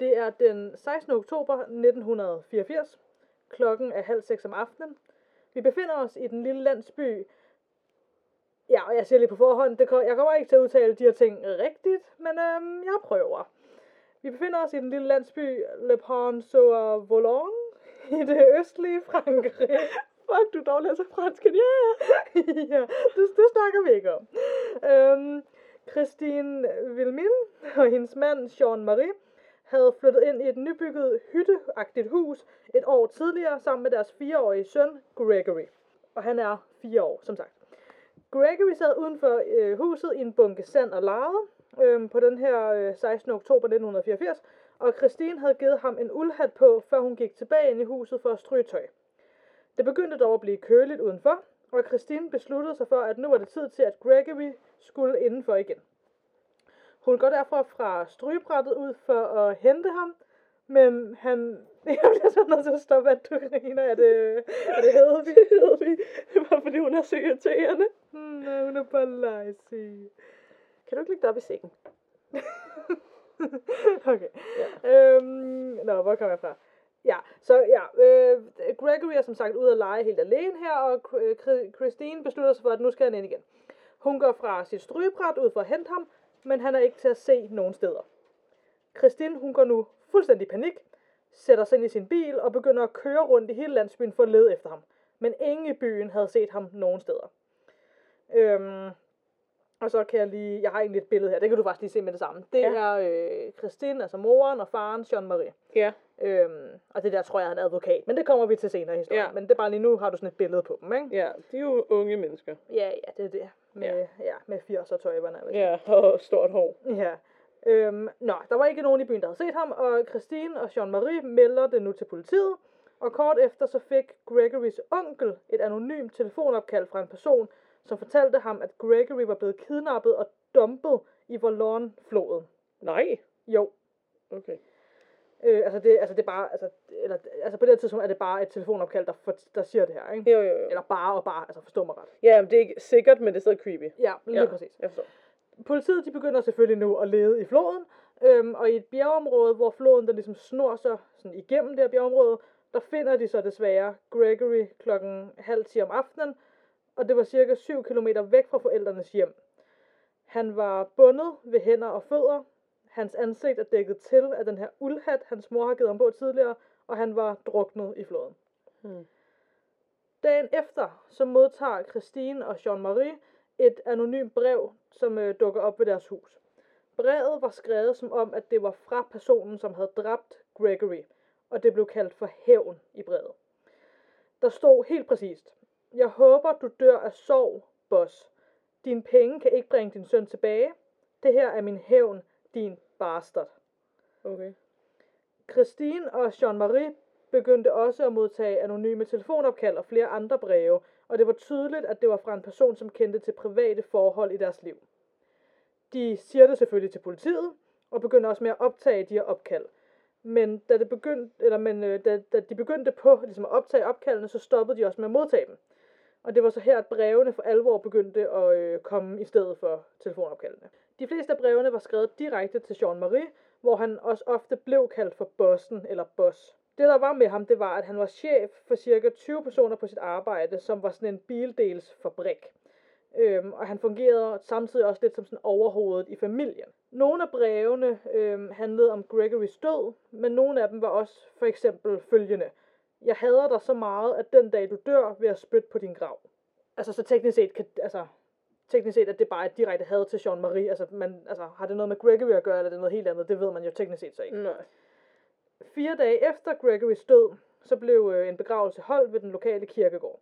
Det er den 16. oktober 1984. Klokken er halv seks om aftenen. Vi befinder os i den lille landsby. Ja, og jeg siger lige på forhånd, det kom, jeg kommer ikke til at udtale de her ting rigtigt, men øhm, jeg prøver. Vi befinder os i den lille landsby Le Pont sur Volant i det østlige Frankrig. Fuck, du dog læser fransk, ja. ja, det, det snakker vi ikke om. Øhm, Christine Vilmin og hendes mand Jean-Marie havde flyttet ind i et nybygget hytteagtigt hus et år tidligere sammen med deres fireårige søn Gregory. Og han er fire år, som sagt. Gregory sad uden for øh, huset i en bunke sand og lave øh, på den her øh, 16. oktober 1984, og Christine havde givet ham en uldhat på, før hun gik tilbage ind i huset for at stryge tøj. Det begyndte dog at blive køligt udenfor, og Christine besluttede sig for, at nu var det tid til, at Gregory skulle indenfor igen. Hun går derfor fra strygebrættet ud for at hente ham, men han... Jeg bliver så nødt til at stoppe, at du griner. Er det, er det Hedvig? Hedvig. Det var fordi hun er så irriterende. Hmm, nej, hun er bare lejsig. Kan du ikke lægge dig op i sengen? okay. Ja. Øhm, nå, hvor kommer jeg fra? Ja, så ja, øh, Gregory er som sagt ude at lege helt alene her, og Chr- Christine beslutter sig for, at nu skal han ind igen. Hun går fra sit strygebræt ud for at hente ham, men han er ikke til at se nogen steder. Christine, hun går nu fuldstændig i panik, sætter sig ind i sin bil og begynder at køre rundt i hele landsbyen for at lede efter ham. Men ingen i byen havde set ham nogen steder. Øhm, og så kan jeg lige, jeg har egentlig et billede her, det kan du faktisk lige se med det samme. Det Ja. er øh, Christine, altså moren og faren, Jean-Marie. Ja. Øhm, og det der tror jeg er en advokat, men det kommer vi til senere i historien. Ja. Men det er bare lige nu, har du sådan et billede på dem, ikke? Ja, de er jo unge mennesker. Ja, ja, det er det. Med, ja. ja med 80'er tøjberne. Ja, og stort hår. Ja. Øhm, nå, der var ikke nogen i byen, der havde set ham, og Christine og Jean-Marie melder det nu til politiet. Og kort efter så fik Gregorys onkel et anonymt telefonopkald fra en person, som fortalte ham, at Gregory var blevet kidnappet og dumpet i Volon-floden. Nej. Jo, Okay. øh, altså, det, altså det er bare, altså, eller, altså på det her tidspunkt er det bare et telefonopkald, der, for, der siger det her, ikke? Jo, jo, jo. Eller bare og bare, altså forstå mig ret. Ja, men det er ikke sikkert, men det er stadig creepy. Ja, lige ja, præcis. Jeg forstår. Politiet de begynder selvfølgelig nu at lede i floden, øhm, og i et bjergeområde, hvor floden den ligesom snor sig sådan igennem det her bjergeområde, der finder de så desværre Gregory klokken halv 10 om aftenen, og det var cirka 7 km væk fra forældrenes hjem. Han var bundet ved hænder og fødder, hans ansigt er dækket til af den her uldhat, hans mor har givet ham på tidligere, og han var druknet i floden. Hmm. Dagen efter, så modtager Christine og Jean-Marie et anonymt brev, som øh, dukker op ved deres hus. Brevet var skrevet som om, at det var fra personen, som havde dræbt Gregory, og det blev kaldt for hævn i brevet. Der stod helt præcist, jeg håber, du dør af sorg, boss. Dine penge kan ikke bringe din søn tilbage. Det her er min hævn, din bastard. Okay. Christine og Jean-Marie begyndte også at modtage anonyme telefonopkald og flere andre breve, og det var tydeligt, at det var fra en person, som kendte til private forhold i deres liv. De siger det selvfølgelig til politiet, og begynder også med at optage de her opkald. Men da, det begyndte, eller, men, øh, da, da de begyndte på ligesom at optage opkaldene, så stoppede de også med at modtage dem. Og det var så her, at brevene for alvor begyndte at øh, komme i stedet for telefonopkaldene. De fleste af brevene var skrevet direkte til Jean-Marie, hvor han også ofte blev kaldt for bossen eller boss. Det der var med ham, det var, at han var chef for cirka 20 personer på sit arbejde, som var sådan en bildelsfabrik. Øhm, og han fungerede samtidig også lidt som sådan overhovedet i familien. Nogle af brevene øhm, handlede om Gregorys død, men nogle af dem var også for eksempel følgende. Jeg hader dig så meget, at den dag du dør, vil jeg spytte på din grav. Altså så teknisk set, kan, altså, teknisk set, at det bare er et direkte had til Jean-Marie. Altså, man, altså, har det noget med Gregory at gøre, eller er det noget helt andet? Det ved man jo teknisk set så ikke. Nej. Fire dage efter Gregorys død, så blev øh, en begravelse holdt ved den lokale kirkegård.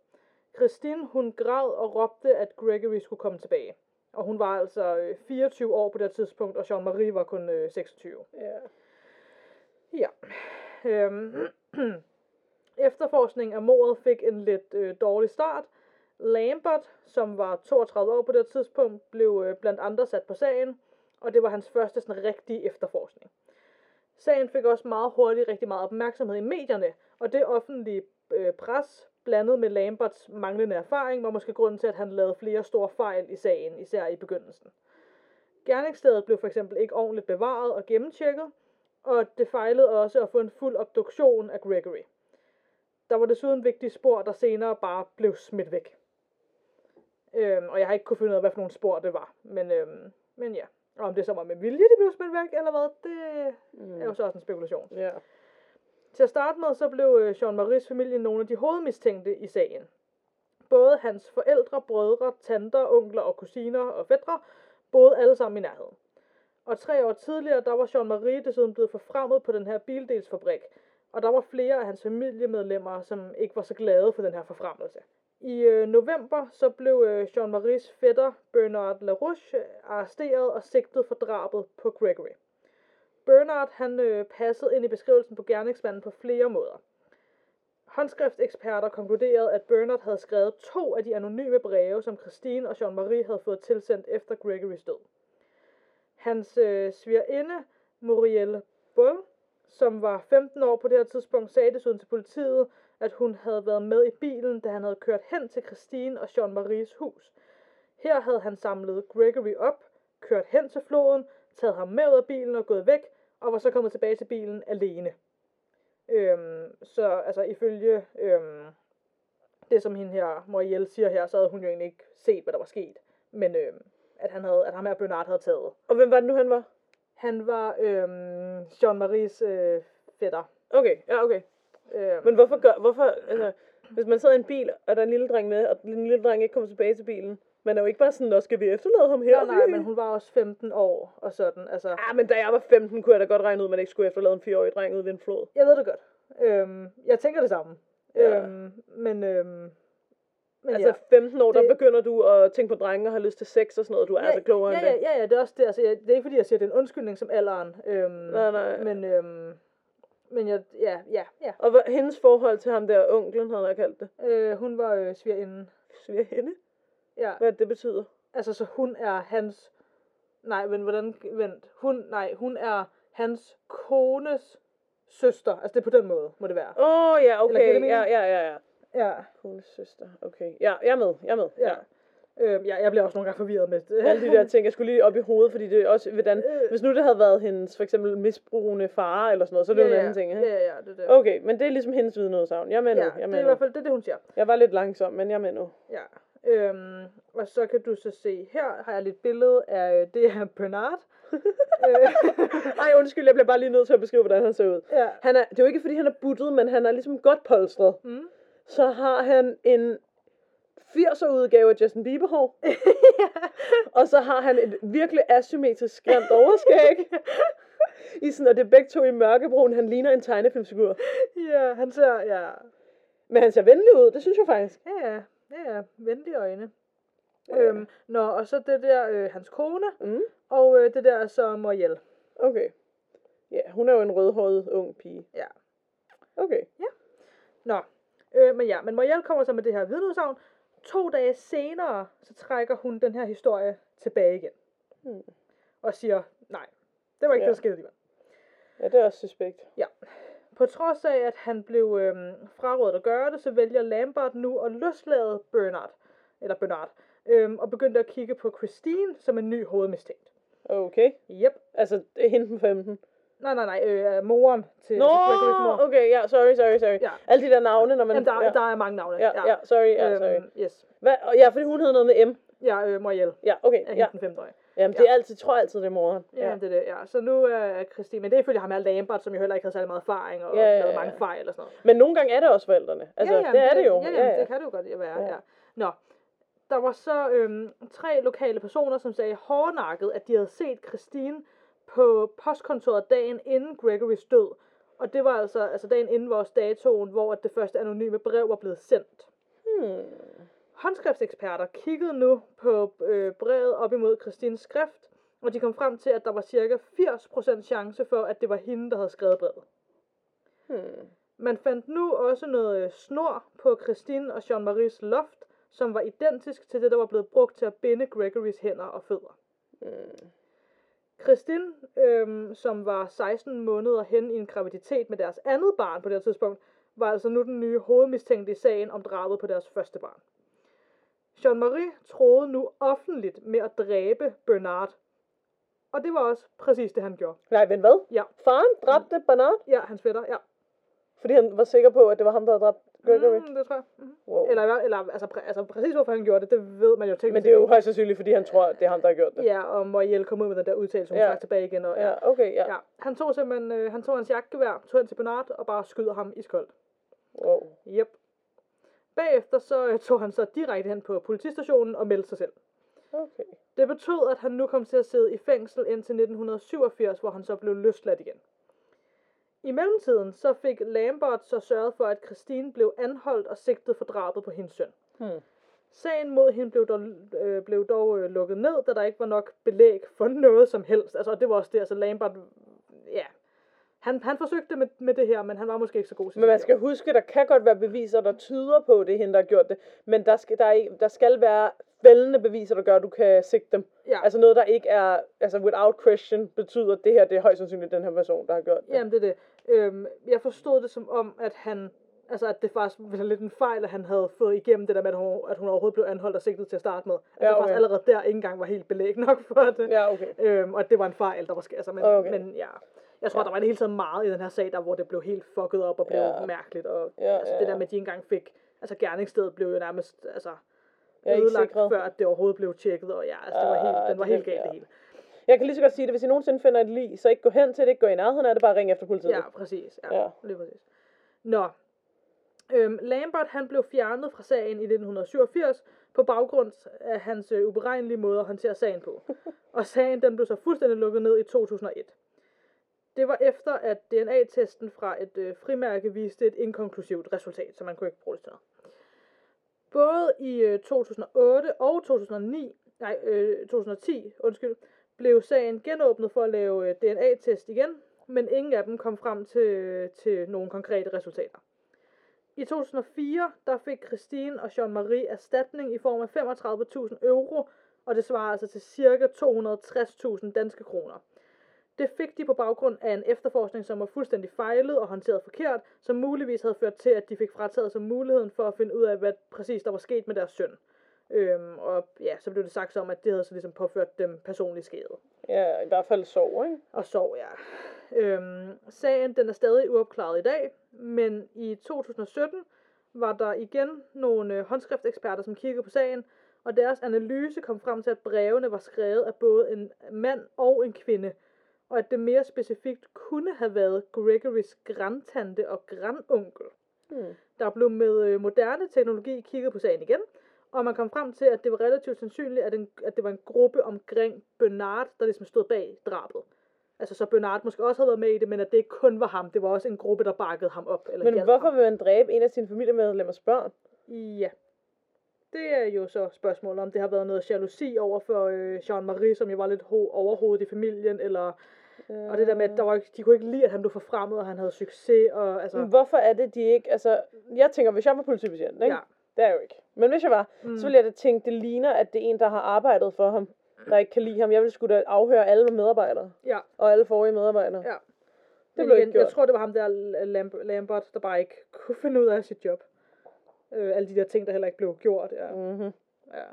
Christine, hun græd og råbte, at Gregory skulle komme tilbage. Og hun var altså øh, 24 år på det tidspunkt, og Jean-Marie var kun øh, 26. Ja. Ja. Øhm. Efterforskningen af mordet fik en lidt øh, dårlig start. Lambert, som var 32 år på det tidspunkt, blev øh, blandt andre sat på sagen, og det var hans første sådan, rigtige efterforskning. Sagen fik også meget hurtigt rigtig meget opmærksomhed i medierne, og det offentlige øh, pres, blandet med Lamberts manglende erfaring, var måske grunden til, at han lavede flere store fejl i sagen, især i begyndelsen. Gerningsstedet blev for eksempel ikke ordentligt bevaret og gennemtjekket, og det fejlede også at få en fuld obduktion af Gregory. Der var desuden vigtige spor, der senere bare blev smidt væk. Øhm, og jeg har ikke kunne finde ud af, hvad for nogle spor det var. Men, øhm, men ja, og om det så var med vilje, de blev smidt væk, eller hvad, det Mm. er jo så også en spekulation. Ja. Til at starte med, så blev øh, Jean-Maries familie nogle af de hovedmistænkte i sagen. Både hans forældre, brødre, tanter, onkler og kusiner og fædre boede alle sammen i nærheden. Og tre år tidligere, der var Jean-Marie desuden blevet forfremmet på den her bildelsfabrik, og der var flere af hans familiemedlemmer, som ikke var så glade for den her forfremmelse. I øh, november så blev øh, Jean-Maries fætter Bernard LaRouche arresteret og sigtet for drabet på Gregory. Bernard han øh, passede ind i beskrivelsen på gerningsmanden på flere måder. Håndskriftseksperter konkluderede, at Bernard havde skrevet to af de anonyme breve, som Christine og Jean-Marie havde fået tilsendt efter Gregorys død. Hans øh, svigerinde, Muriel Bull, som var 15 år på det her tidspunkt, sagde desuden til politiet, at hun havde været med i bilen, da han havde kørt hen til Christine og Jean-Maries hus. Her havde han samlet Gregory op, kørt hen til floden, taget ham med ud af bilen og gået væk, og var så kommet tilbage til bilen alene. Øhm, så altså ifølge øhm, det, som hende her, Moriel siger her, så havde hun jo egentlig ikke set, hvad der var sket. Men øhm, at, han havde, at ham her Bernard havde taget. Og hvem var det nu, han var? Han var øhm, Jean-Maries øh, fætter. Okay, ja, okay. Øhm, Men hvorfor gør, hvorfor, altså, hvis man sidder i en bil, og der er en lille dreng med, og den lille dreng ikke kommer tilbage til bilen, man er jo ikke bare sådan, nå, skal vi efterlade ham her? nej, nej, men hun var også 15 år og sådan. Altså, Ah, men da jeg var 15, kunne jeg da godt regne ud, at man ikke skulle efterlade en 4-årig dreng ud ved en flod. jeg ved det godt. Øhm, jeg tænker det samme. Ja. Øhm, men øhm, men Altså ja. 15 år, der Det- begynder du at tænke på drenge og have lyst til sex og sådan noget. Du er altså klogere ja, ja, det. ja, ja, det er også det. Altså, jeg, det er ikke fordi, jeg siger, at det er en undskyldning som alderen. Øhm, Nej, nej. Men, øhm, men jeg, ja, ja, ja. Og hvad, hendes forhold til ham der, onklen havde jeg kaldt det. Øh, hun var øh, svigerinde. Sviger hende? Ja, Hvad det betyder? altså så hun er hans... Nej, men hvordan... Vent. Hun, nej, hun er hans kones søster. Altså det er på den måde, må det være. Åh, oh, ja, okay. mening? Ja, ja, ja, ja. Ja, Kones søster. Okay. Ja, jeg er med. Jeg er med. ja. Øh, ja, jeg bliver også nogle gange forvirret med det. Alle de der ting, jeg skulle lige op i hovedet, fordi det er også, hvordan, Øh. hvis nu det havde været hendes, for eksempel misbrugende far eller sådan noget, så er det ja, jo en ja, anden ting, Ja, ikke? ja, ja, det er det. Okay, men det er ligesom hendes vidneudsagn. Jeg er med nu. ja, Jeg det er er med i nu. hvert fald det, er det, hun siger. Jeg var lidt langsom, men jeg er med nu. Ja. Øhm, og så kan du så se, her har jeg lidt billede af, øh, det er Bernard. øh, Ej, undskyld, jeg bliver bare lige nødt til at beskrive, hvordan han ser ud. ja. Han er, det er jo ikke, fordi han er buttet, men han er ligesom godt polstret. Mm. Så har han en 80'er udgave af Justin Bieber hår. Og så har han et virkelig asymmetrisk grimt overskæg. I sådan, og det er begge to i mørkebrun. Han ligner en tegnefilmsfigur. ja, han ser, ja, Men han ser venlig ud, det synes jeg faktisk. ja, ja, ja, ja, venlige øjne. Ja. Øhm, nå, og så det der, øh, hans kone, Mm, og øh, det der er så Moriel. okay. Ja, hun er jo en rødhåret ung pige. Ja. Okay. Nå, øh, men ja, men Moriel kommer så med det her vidneudsagn. To dage senere, så trækker hun den her historie tilbage igen. Hmm. Og siger, nej, det var ikke Ja. det, der skete alligevel. Ja, det er også suspekt. På trods af, at han blev øhm, frarådet at gøre det, så vælger Lambert nu at løslade Bernard, eller Bernard, øhm, og begyndte at kigge på Christine som en ny hovedmistænkt. Okay. Yep. Altså, hende på 15. Nej, nej, nej, øh, moren til Nå, Gregorys mor. okay, ja, sorry, sorry, sorry. Ja. Alle de der navne, når man... Jamen, der, ja. der er mange navne. Ja, ja, sorry, ja, sorry. Øhm, yes. Hvad? og Ja, fordi hun hed noget med M. Ja, øh, Moriel Ja, okay, er ja. den femte Jamen, det er altid, tror jeg altid, det er moren. Ja, det er det, ja. Så nu er Christine, men det er ifølge ham her Lambert, som jo heller ikke havde særlig meget erfaring og Ja, ja, lavet ja. mange fejl og sådan noget. Men nogle gange er det også forældrene. Altså, ja, ja, det er det jo. Ja, ja, ja, ja. det kan det jo godt være, Ja. ja. ja. Nå, der var så øhm, tre lokale personer, som sagde hårdnakket, at de havde set Christine på postkontoret dagen inden Gregorys død. Og det var altså, altså dagen inden vores datoen, hvor at det første anonyme brev var blevet sendt. Hmm. Håndskriftseksperter kiggede nu på øh, brevet op imod Christines skrift, og de kom frem til, at der var cirka 80% chance for, at det var hende, der havde skrevet brevet. Hmm. Man fandt nu også noget øh, snor på Christine og Jean-Maries loft, som var identisk til det, der var blevet brugt til at binde Gregorys hænder og fødder. Hmm. Christine, øhm, som var 16 måneder hen i en graviditet med deres andet barn på det tidspunkt, var altså nu den nye hovedmistænkte i sagen om drabet på deres første barn. Jean-Marie troede nu offentligt med at dræbe Bernard. Og det var også præcis det, han gjorde. Nej, men hvad? Ja, Faren dræbte Bernard, ja hans fætter, ja. fordi han var sikker på, at det var ham, der havde dræbt Gregory. Mm, det tror jeg. Mm. Wow. Eller, eller altså, præ- altså, præcis hvorfor han gjorde det, det ved man jo teknisk Men det er jo højst sandsynligt, fordi han tror, det er ham, der har gjort det. Ja, og Moriel kom ud med den der udtalelse, hun ja. trak tilbage igen. Og, ja. Ja, okay, ja. ja. Han tog simpelthen øh, han tog hans jagtgevær, tog hen til Bernard og bare skyder ham iskoldt. Wow. Yep. Bagefter så øh, tog han så direkte hen på politistationen og meldte sig selv. Okay. Det betød, at han nu kom til at sidde i fængsel indtil 1987, hvor han så blev løsladt igen. I mellemtiden så fik Lambert så sørget for, at Christine blev anholdt og sigtet for drabet på hendes søn. Hmm. Sagen mod hende blev dog, øh, blev dog øh, lukket ned, da der ikke var nok belæg for noget som helst. Altså, og det var også det, altså Lambert, ja, Han, han forsøgte med, med det her, men han var måske ikke så god Men man skal huske, der kan godt være beviser, der tyder på, at det er hende, der har gjort det. Men der skal, der, er, der skal være fældende beviser, der gør, at du kan sigte dem. Ja. Altså noget, der ikke er, altså without question, betyder, at det her, det er højst sandsynligt den her person, der har gjort det. Jamen, det er det. Øhm, jeg forstod det som om, at han... Altså, at det faktisk var lidt en fejl, at han havde fået igennem det der med, at hun, at hun overhovedet blev anholdt og sigtet til at starte med. At Ja, det okay. faktisk allerede der ikke engang var helt belæg nok for det. Ja, okay. Øhm, og at det var en fejl, der var sket. Altså, men, Okay. men ja. Jeg tror, Ja. der var det hele taget meget i den her sag, der hvor det blev helt fucket op og blev Ja. mærkeligt. Og Ja, altså, ja, det der ja. med, at de engang fik... Altså, gerningsstedet blev jo nærmest altså, Jeg er ikke ødelagt, sikret. før at det overhovedet blev tjekket. Og ja, altså, det var helt, den var helt galt det hele. Jeg kan lige så godt sige det, hvis I nogensinde finder et lig, så ikke gå hen til det, ikke gå i nærheden af det, bare ring efter politiet. Ja, præcis. Ja, Ja. ja. lige præcis. Nå. Øhm, Lambert, han blev fjernet fra sagen i 1987 på baggrund af hans øh, uberegnelige måde at håndtere sagen på. Og sagen den blev så fuldstændig lukket ned i 2001. Det var efter, at DNA-testen fra et øh, frimærke viste et inkonklusivt resultat, så man kunne ikke bruge det til noget. Både i øh, 2008 og 2009, nej, øh, 2010, undskyld, blev sagen genåbnet for at lave øh, DNA-test igen, men ingen af dem kom frem til, øh, til nogle konkrete resultater. I 2004 der fik Christine og Jean-Marie erstatning i form af 35.000 euro, og det svarer altså til ca. 260.000 danske kroner. Det fik de på baggrund af en efterforskning, som var fuldstændig fejlet og håndteret forkert, som muligvis havde ført til, at de fik frataget sig muligheden for at finde ud af, hvad præcis der var sket med deres søn. Øhm, og ja, så blev det sagt som, at det havde så ligesom påført dem personlig skade Ja, i hvert fald sov, ikke? og sov, ja. Øhm, sagen den er stadig uopklaret i dag, men i 2017 var der igen nogle øh, håndskrifteksperter, som kiggede på sagen, og deres analyse kom frem til, at brevene var skrevet af både en mand og en kvinde, og at det mere specifikt kunne have været Gregorys grandtante og grandonkel. Hmm. Der blev med øh, moderne teknologi kigget på sagen igen, og man kom frem til, at det var relativt sandsynligt, at, en, at det var en gruppe omkring Bernard, der ligesom stod bag drabet. Altså så Bernard måske også havde været med i det, men at det ikke kun var ham, det var også en gruppe, der bakkede ham op. Eller Men hvorfor ham. vil man dræbe en af sine familiemedlemmers børn? Ja. Det er jo så spørgsmålet, om det har været noget jalousi over for øh, Jean-Marie, som jo var lidt ho- overhovedet i familien, eller... Og det der med, at der var, ikke- de kunne ikke lide, at han blev forfremmet, og han havde succes, og altså... Men hvorfor er det, de ikke... Altså, jeg tænker, hvis jeg var politibetjent, ikke? Ja. Det er jeg jo ikke. Men hvis jeg var, mm. så ville jeg da tænke, det ligner, at det er en, der har arbejdet for ham, der ikke kan lide ham. Jeg ville sgu da afhøre alle medarbejdere, Ja, og alle forrige medarbejdere. ja. Det blev igen, ikke gjort. Jeg tror, det var ham der, Lamb- Lambert, der bare ikke kunne finde ud af sit job. Øh, alle de der ting, der heller ikke blev gjort. Ja. Mm-hmm. ja.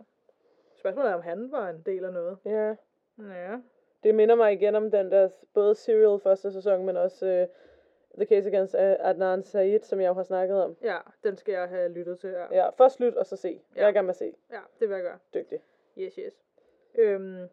Spørgsmålet er, om han var en del af noget. Ja. Ja. Det minder mig igen om den der, både Serial første sæson, men også uh, The Case Against uh, Adnan Said, som jeg jo har snakket om. Ja, den skal jeg have lyttet til. Ja, Ja, først lyt, og så se. Jeg Ja. er gerne med at se. ja det vil jeg gøre. Dygtig. Yes, yes. Øhm,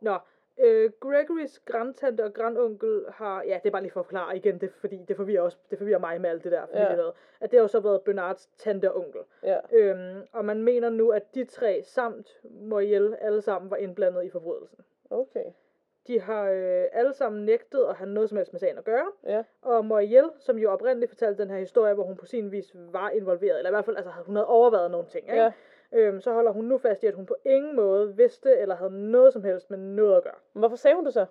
nå, øh, Gregorys grandtante og grandonkel har, ja, det er bare lige for at forklare igen, det, fordi det forvirrer, også, det forvirrer mig med alt det der familie Ja. noget, at det har jo så været Bernards tante og onkel. Ja. Øhm, og man mener nu, at de tre samt Moriel alle sammen var indblandet i forbrydelsen. Okay. De har øh, alle sammen nægtet at have noget som helst med sagen at gøre. Ja. Og Moriel, som jo oprindeligt fortalte den her historie, hvor hun på sin vis var involveret, eller i hvert fald altså, hun havde overvejet nogle ting, ikke? Ja. Øhm, så holder hun nu fast i, at hun på ingen måde vidste eller havde noget som helst med noget at gøre. Men hvorfor sagde hun det så?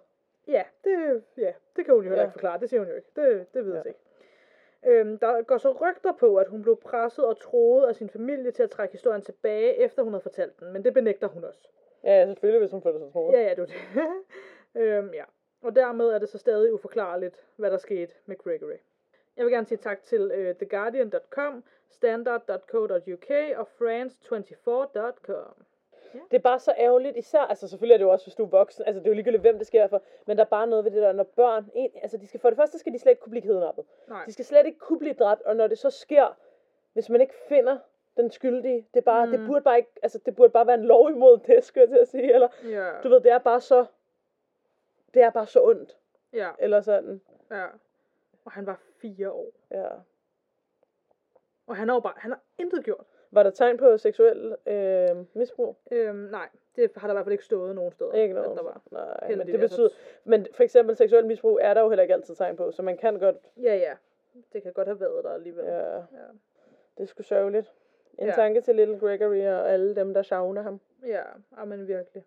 Ja, det, ja, det kan hun jo heller Ja. ikke forklare. Det siger hun jo ikke. Det, det ved jeg Ja. ikke. Øhm, der går så rygter på, at hun blev presset og troet af sin familie til at trække historien tilbage, efter hun havde fortalt den. Men det benægter hun også. Ja, ja, selvfølgelig, hvis hun føler sig troet. Ja, ja, var det. øhm, ja. Og dermed er det så stadig uforklarligt, hvad der skete med Gregory. Jeg vil gerne sige tak til uh, TheGuardian.com, Standard.co.uk og France24.com. Det er bare så ærgerligt, især, altså selvfølgelig er det jo også, hvis du er voksen, altså det er jo ligegyldigt, hvem det sker for, men der er bare noget ved det der, når børn, en, altså de skal, for det første skal de slet ikke kunne blive kidnappet. Nej. De skal slet ikke kunne blive dræbt, og når det så sker, hvis man ikke finder den skyldige, det er bare, mm. det burde bare ikke, altså det burde bare være en lov imod det, skulle jeg til at sige, eller, Ja, du ved, det er bare så, det er bare så ondt, ja, eller sådan, ja. Og han var fire år. ja. Og han har jo bare, han har intet gjort. Var der tegn på seksuel øh, misbrug? Øhm, nej, det har der i hvert fald ikke stået nogen steder. Ikke noget. Der var. Nej, men det altså. betyder, men for eksempel seksuel misbrug er der jo heller ikke altid tegn på, så man kan godt, Ja, ja. Det kan godt have været der alligevel. ja, ja. det er sgu sørgeligt. En Ja. tanke til Little Gregory og alle dem, der savner ham. Ja, ja men virkelig.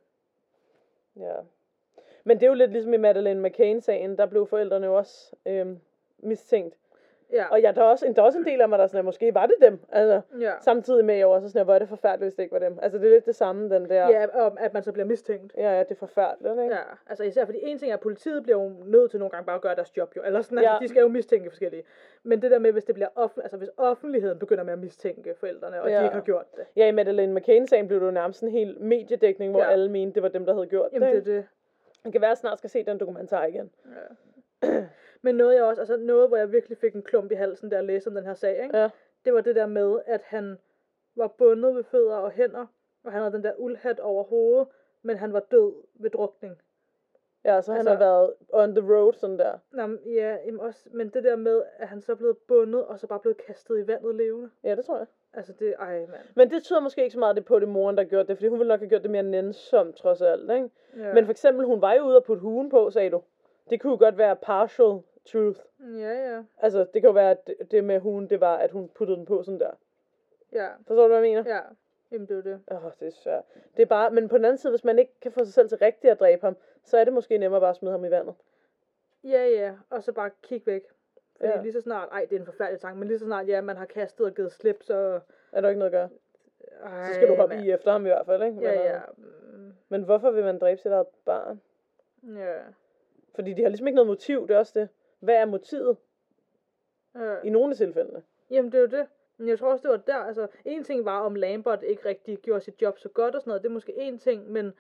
Ja. Men det er jo lidt ligesom i Madeleine McCain-sagen, der blev forældrene jo også øhm, mistænkt. Ja. Og ja, der er, også, der er også en del af mig, der er sådan, at måske var det dem. Altså, ja. samtidig med, at jeg også sådan, at hvor er det forfærdeligt, hvis det ikke var dem. Altså, det er lidt det samme, den der. Ja, og at man så bliver mistænkt. Ja, ja, det er forfærdeligt, ikke? Ja, altså især fordi en ting er, at politiet bliver jo nødt til nogle gange bare at gøre deres job jo, eller sådan, altså, Ja. de skal jo mistænke forskellige. Men det der med, hvis det bliver offen, altså hvis offentligheden begynder med at mistænke forældrene, og Ja. de ikke har gjort det. Ja, i Madeleine McCain-sagen blev det jo nærmest en hel mediedækning, hvor Ja. alle mente, det var dem, der havde gjort Jamen det. det er det. Det kan være, at jeg snart skal se den dokumentar igen. Men noget jeg også, altså noget, hvor jeg virkelig fik en klump i halsen, da jeg læste om den her sag, ikke? Ja. det var det der med, at han var bundet ved fødder og hænder, og han havde den der uldhat over hovedet, men han var død ved drukning. Ja, så han Altså- har været on the road sådan der. Nå, ja, jamen også, men det der med, at han så er blevet bundet, og så bare blevet kastet i vandet levende. Ja, det tror jeg. Altså det, ej mand. Men det tyder måske ikke så meget det på, det moren, der gjorde det, fordi hun ville nok have gjort det mere nænsomt, trods alt, ikke? Ja. Men for eksempel, hun var jo ude og putte hugen på, sagde du. Det kunne jo godt være partial truth. Ja, ja. Altså, det kan jo være, at det- med hugen, det var, at hun puttede den på sådan der. Ja, Forstår du, hvad jeg mener? ja. Jamen det er det. Åh, oh, det er svært. Det er bare, men på den anden side, hvis man ikke kan få sig selv til rigtigt at dræbe ham, så er det måske nemmere bare at smide ham i vandet. Ja, ja. Og så bare kigge væk. Fordi Ja. ja. lige så snart, ej, det er en forfærdelig tanke, men lige så snart, ja, man har kastet og givet slip, så... Er der ikke noget at gøre? Ej, Så skal du hoppe mand. i efter ham i hvert fald, ikke? Ja, men, øh, ja. Mm, Men hvorfor vil man dræbe sit eget barn? Ja. Fordi de har ligesom ikke noget motiv, det er også det. Hvad er motivet ja. i nogle af tilfældene? Jamen, det er jo det. Men jeg tror også, det var der, altså, en ting var, om Lambert ikke rigtig gjorde sit job så godt og sådan noget, det er måske en ting, men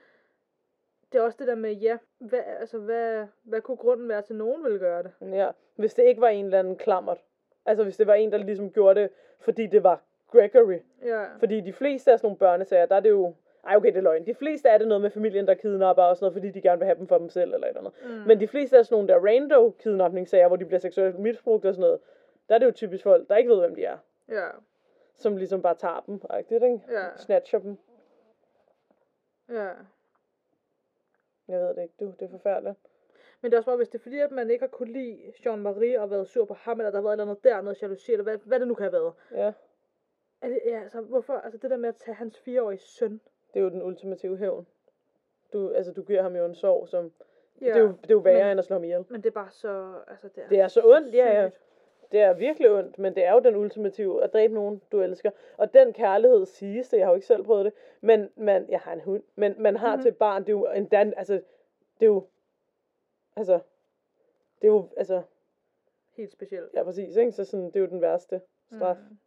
det er også det der med, ja, hvad, altså, hvad, hvad kunne grunden være til, at nogen ville gøre det? Ja, hvis det ikke var en eller anden klammert. Altså hvis det var en, der ligesom gjorde det, fordi det var Gregory. Ja, Fordi de fleste af sådan nogle børnesager, der er det jo... Ej, okay, det er løgn. De fleste er det noget med familien, der kidnapper og sådan noget, fordi de gerne vil have dem for dem selv eller et eller andet. Mm. Men de fleste af sådan nogle der rando kidnapningssager, hvor de bliver seksuelt misbrugt og sådan noget, der er det jo typisk folk, der ikke ved, hvem de er. ja, Som ligesom bare tager dem, rigtigt, ikke? Ja. Snatcher dem. ja. Jeg ved det ikke, du. Det er forfærdeligt. Men det er også bare, hvis det er fordi, at man ikke har kunne lide Jean-Marie og været sur på ham, eller der har været et eller andet der, noget jalousi, eller hvad, hvad det nu kan have været. Ja, Er det, ja, altså, hvorfor, altså det der med at tage hans fireårige søn. det er jo den ultimative hævn. Du, altså, du giver ham jo en sorg, som... Ja, Det, er jo, det er jo værre men- end at slå ham ihjel. Men det er bare så, altså det er, Det er så ondt, ja, ja. sygt. Det er virkelig ondt, men det er jo den ultimative, at dræbe nogen, du elsker. Og den kærlighed siges det, jeg har jo ikke selv prøvet det, men man, jeg har en hund, men man har Mhm. mm-hmm. til et barn, det er jo en dan, altså, det er jo, altså, det er jo, altså, Helt specielt. ja præcis, ikke? Så sådan, det er jo den værste straf. Mm.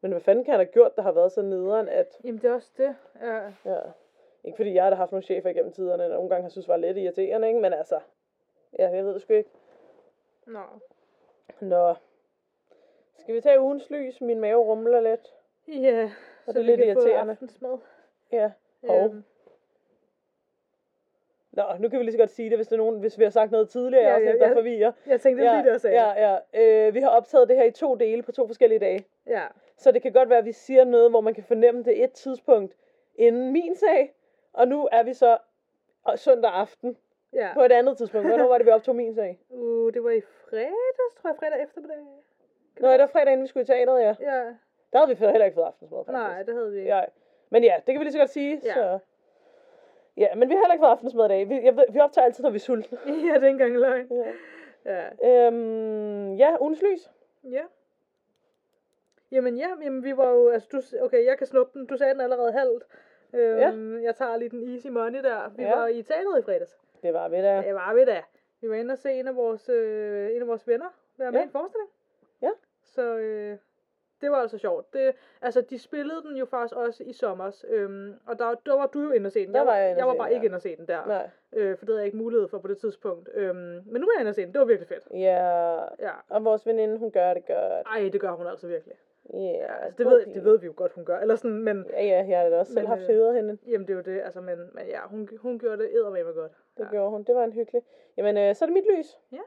Men hvad fanden kan han have gjort, der har været så nederen, at, Jamen det er også det. Ja. ja, ikke fordi jeg har haft nogle chefer igennem tiderne, der nogle gange har synes var lidt irriterende, ikke? Men altså, ja, jeg ved det sgu ikke. Nå. Nå, skal vi tage ugens lys? Min mave rumler lidt. Ja, Og så det er vi lidt irriterende. aftensmad. Ja, hov. Øhm, Nå, nu kan vi lige så godt sige det, hvis, der er nogen, hvis vi har sagt noget tidligere, Ja, ja, der ja. forvirrer. jeg tænkte, det ja, lige det, jeg sagde. ja, ja. Øh, vi har optaget det her i to dele på to forskellige dage. ja. Så det kan godt være, at vi siger noget, hvor man kan fornemme det et tidspunkt inden min sag. Og nu er vi så øh, søndag aften ja. på et andet tidspunkt. Hvornår var det, vi optog min sag? Uh, det var i fredags, tror jeg, fredag eftermiddag. Nå, det var fredag, inden vi skulle i teateret, ja. Ja. Der havde vi heller ikke fået aftensmad, faktisk. Nej, det havde vi ikke. Ja. Men ja, det kan vi lige så godt sige. Ja. Så. Ja, men vi har heller ikke fået aftensmad i dag. Vi, jeg vi optager altid, når vi er sultne. ja, det er ikke engang løgn. Ja. Ja. Øhm, ja, ugens lys. Ja. Jamen ja, jamen, vi var jo, altså du, okay, jeg kan snuppe den, du sagde den allerede halvt. Øhm, Jeg tager lige den easy money der. Vi Ja. var i teateret i fredags. Det var vi da. Det var vi da. Vi var inde og se en af vores, øh, en af vores venner være med Ja. i en forestilling. Ja. Så øh, det var altså sjovt. Det, altså, de spillede den jo faktisk også i sommer. Øhm, og der, der var du jo inde og se den. Der jeg, var jeg jeg var bare den, ikke ja. inde og se den der. Nej. Øh, for det havde jeg ikke mulighed for på det tidspunkt. Øhm, men nu er jeg inde og se den. Det var virkelig fedt. Ja, Ja. og vores veninde, hun gør det godt. Ej, det gør hun altså virkelig. Ja, Ja, altså, det, ved, det ved vi jo godt, hun gør. Eller sådan, men Ja, ja, jeg har da også selv Men, haft øh, høret hende. jamen, det er jo det. Altså, men, men ja, hun, hun gjorde det eddermame godt. Det ja. gjorde hun. Det var en hyggelig. Jamen, øh, så er det mit lys. Ja.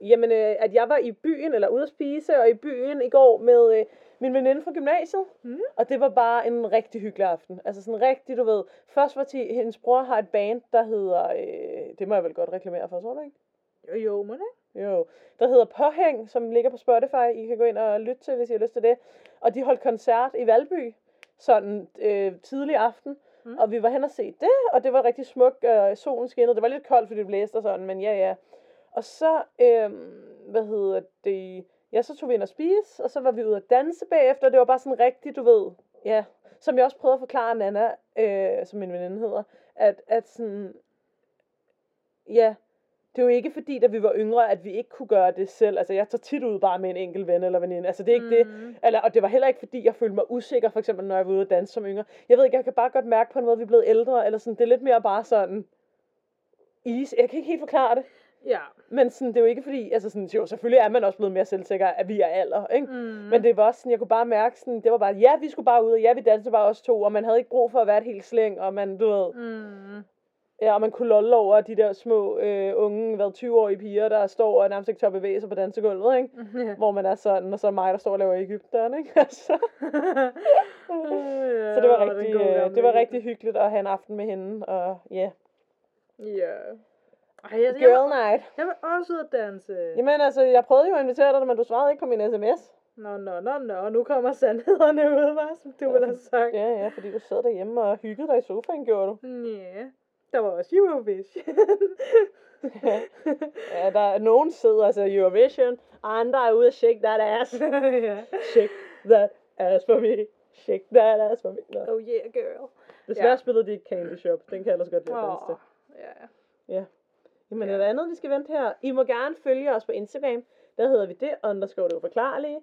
Jamen, øh, at jeg var i byen, eller ude at spise, og i byen i går med øh, min veninde fra gymnasiet. Mm. Og det var bare en rigtig hyggelig aften. Altså sådan rigtig, du ved. Først var til, hendes bror har et band, der hedder, øh, det må jeg vel godt reklamere for, tror du ikke? Jo, jo, men ikke? Jo, der hedder Påhæng, som ligger på Spotify. I kan gå ind og lytte til, hvis I har lyst til det. Og de holdt koncert i Valby, sådan øh, tidlig aften. Mm. Og vi var hen og se det, og det var rigtig smukt, og solen skinnede. Det var lidt koldt, fordi det blæste og sådan, men ja, ja. Og så, øhm, hvad hedder det, ja, så tog vi ind og spise, og så var vi ude at danse bagefter, og det var bare sådan rigtig, du ved, ja, som jeg også prøvede at forklare Nana, øh, som min veninde hedder, at, at sådan, ja, det er jo ikke fordi, da vi var yngre, at vi ikke kunne gøre det selv. Altså, jeg tager tit ud bare med en enkelt ven eller veninde. Altså, det er ikke mm. det. Eller, og det var heller ikke fordi, jeg følte mig usikker, for eksempel, når jeg var ude at danse som yngre. Jeg ved ikke, jeg kan bare godt mærke på en måde, at vi er blevet ældre, eller sådan, det er lidt mere bare sådan, is. Jeg kan ikke helt forklare det. Ja. Men sådan, det er jo ikke fordi, altså sådan, jo, selvfølgelig er man også blevet mere selvsikker, at vi er alder, ikke? Mm. Men det var også sådan, jeg kunne bare mærke sådan, det var bare, ja, vi skulle bare ud, og ja, vi dansede bare os to, og man havde ikke brug for at være et helt slæng, og man, du ved, Mm. ja, og man kunne lolle over de der små øh, unge, hvad, 20-årige piger, der står og nærmest ikke tør bevæge sig på dansegulvet, ikke? Ja. Hvor man er sådan, og så er mig, der står og laver Ægypteren, ikke? Altså, ja, så det var, rigtig, gode øh, det var rigtig hyggeligt at have en aften med hende, og ja, Ja. Ej, jeg, jeg, girl night. jeg vil også ud at danse. Jamen altså, jeg prøvede jo at invitere dig, men du svarede ikke på min sms. Nå, nå, nå, nå, nu kommer sandhederne ud, hva', som du ville have sagt. Ja, ja, fordi du sad derhjemme og hyggede dig i sofaen, gjorde du. Ja. Der var også Eurovision. Ja, der er nogen sidder altså Eurovision, og andre er ude at shake that ass. ja. Shake that ass for me. Shake that ass for me. Nå. Oh yeah, girl. Desværre Ja. spillede de ikke Candy Shop. Den kan jeg ellers godt lide at danse til. Åh, ja. Jamen, Ja. er der andet, vi skal vente her? I må gerne følge os på Instagram. Der hedder vi det, underscore det uforklarlige.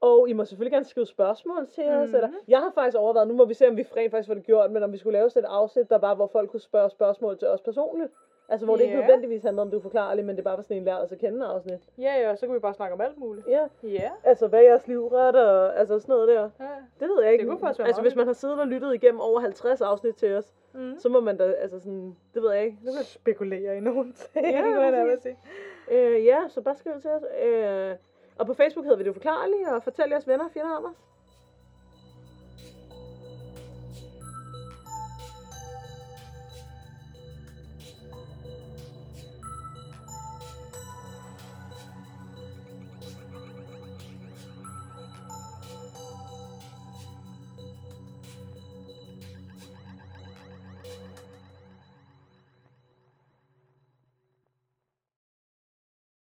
Og I må selvfølgelig gerne skrive spørgsmål til os. Mhm. Eller, jeg har faktisk overvejet, nu må vi se, om vi rent faktisk får det gjort, men om vi skulle lave sådan et afsnit, der var, hvor folk kunne spørge spørgsmål til os personligt. Altså, hvor det ikke Ja. nødvendigvis handler om det uforklarlige, men det bare var sådan en lær os at kende afsnit. Ja, ja, så kan vi bare snakke om alt muligt. Ja, Ja. altså, hvad er jeres livret, og altså sådan noget der. ja. Det ved jeg ikke. Det kunne faktisk være altså, meget hvis man har siddet og lyttet igennem over 50 afsnit til os, Mm. så må man da, altså sådan, det ved jeg ikke. Det ved Spekulere i nogle ting, Ja, nærmest præcis. sige. Øh, ja, så bare skriv til os. Øh, og på Facebook hedder vi det uforklarlige, og fortæl jeres venner og fjender om os.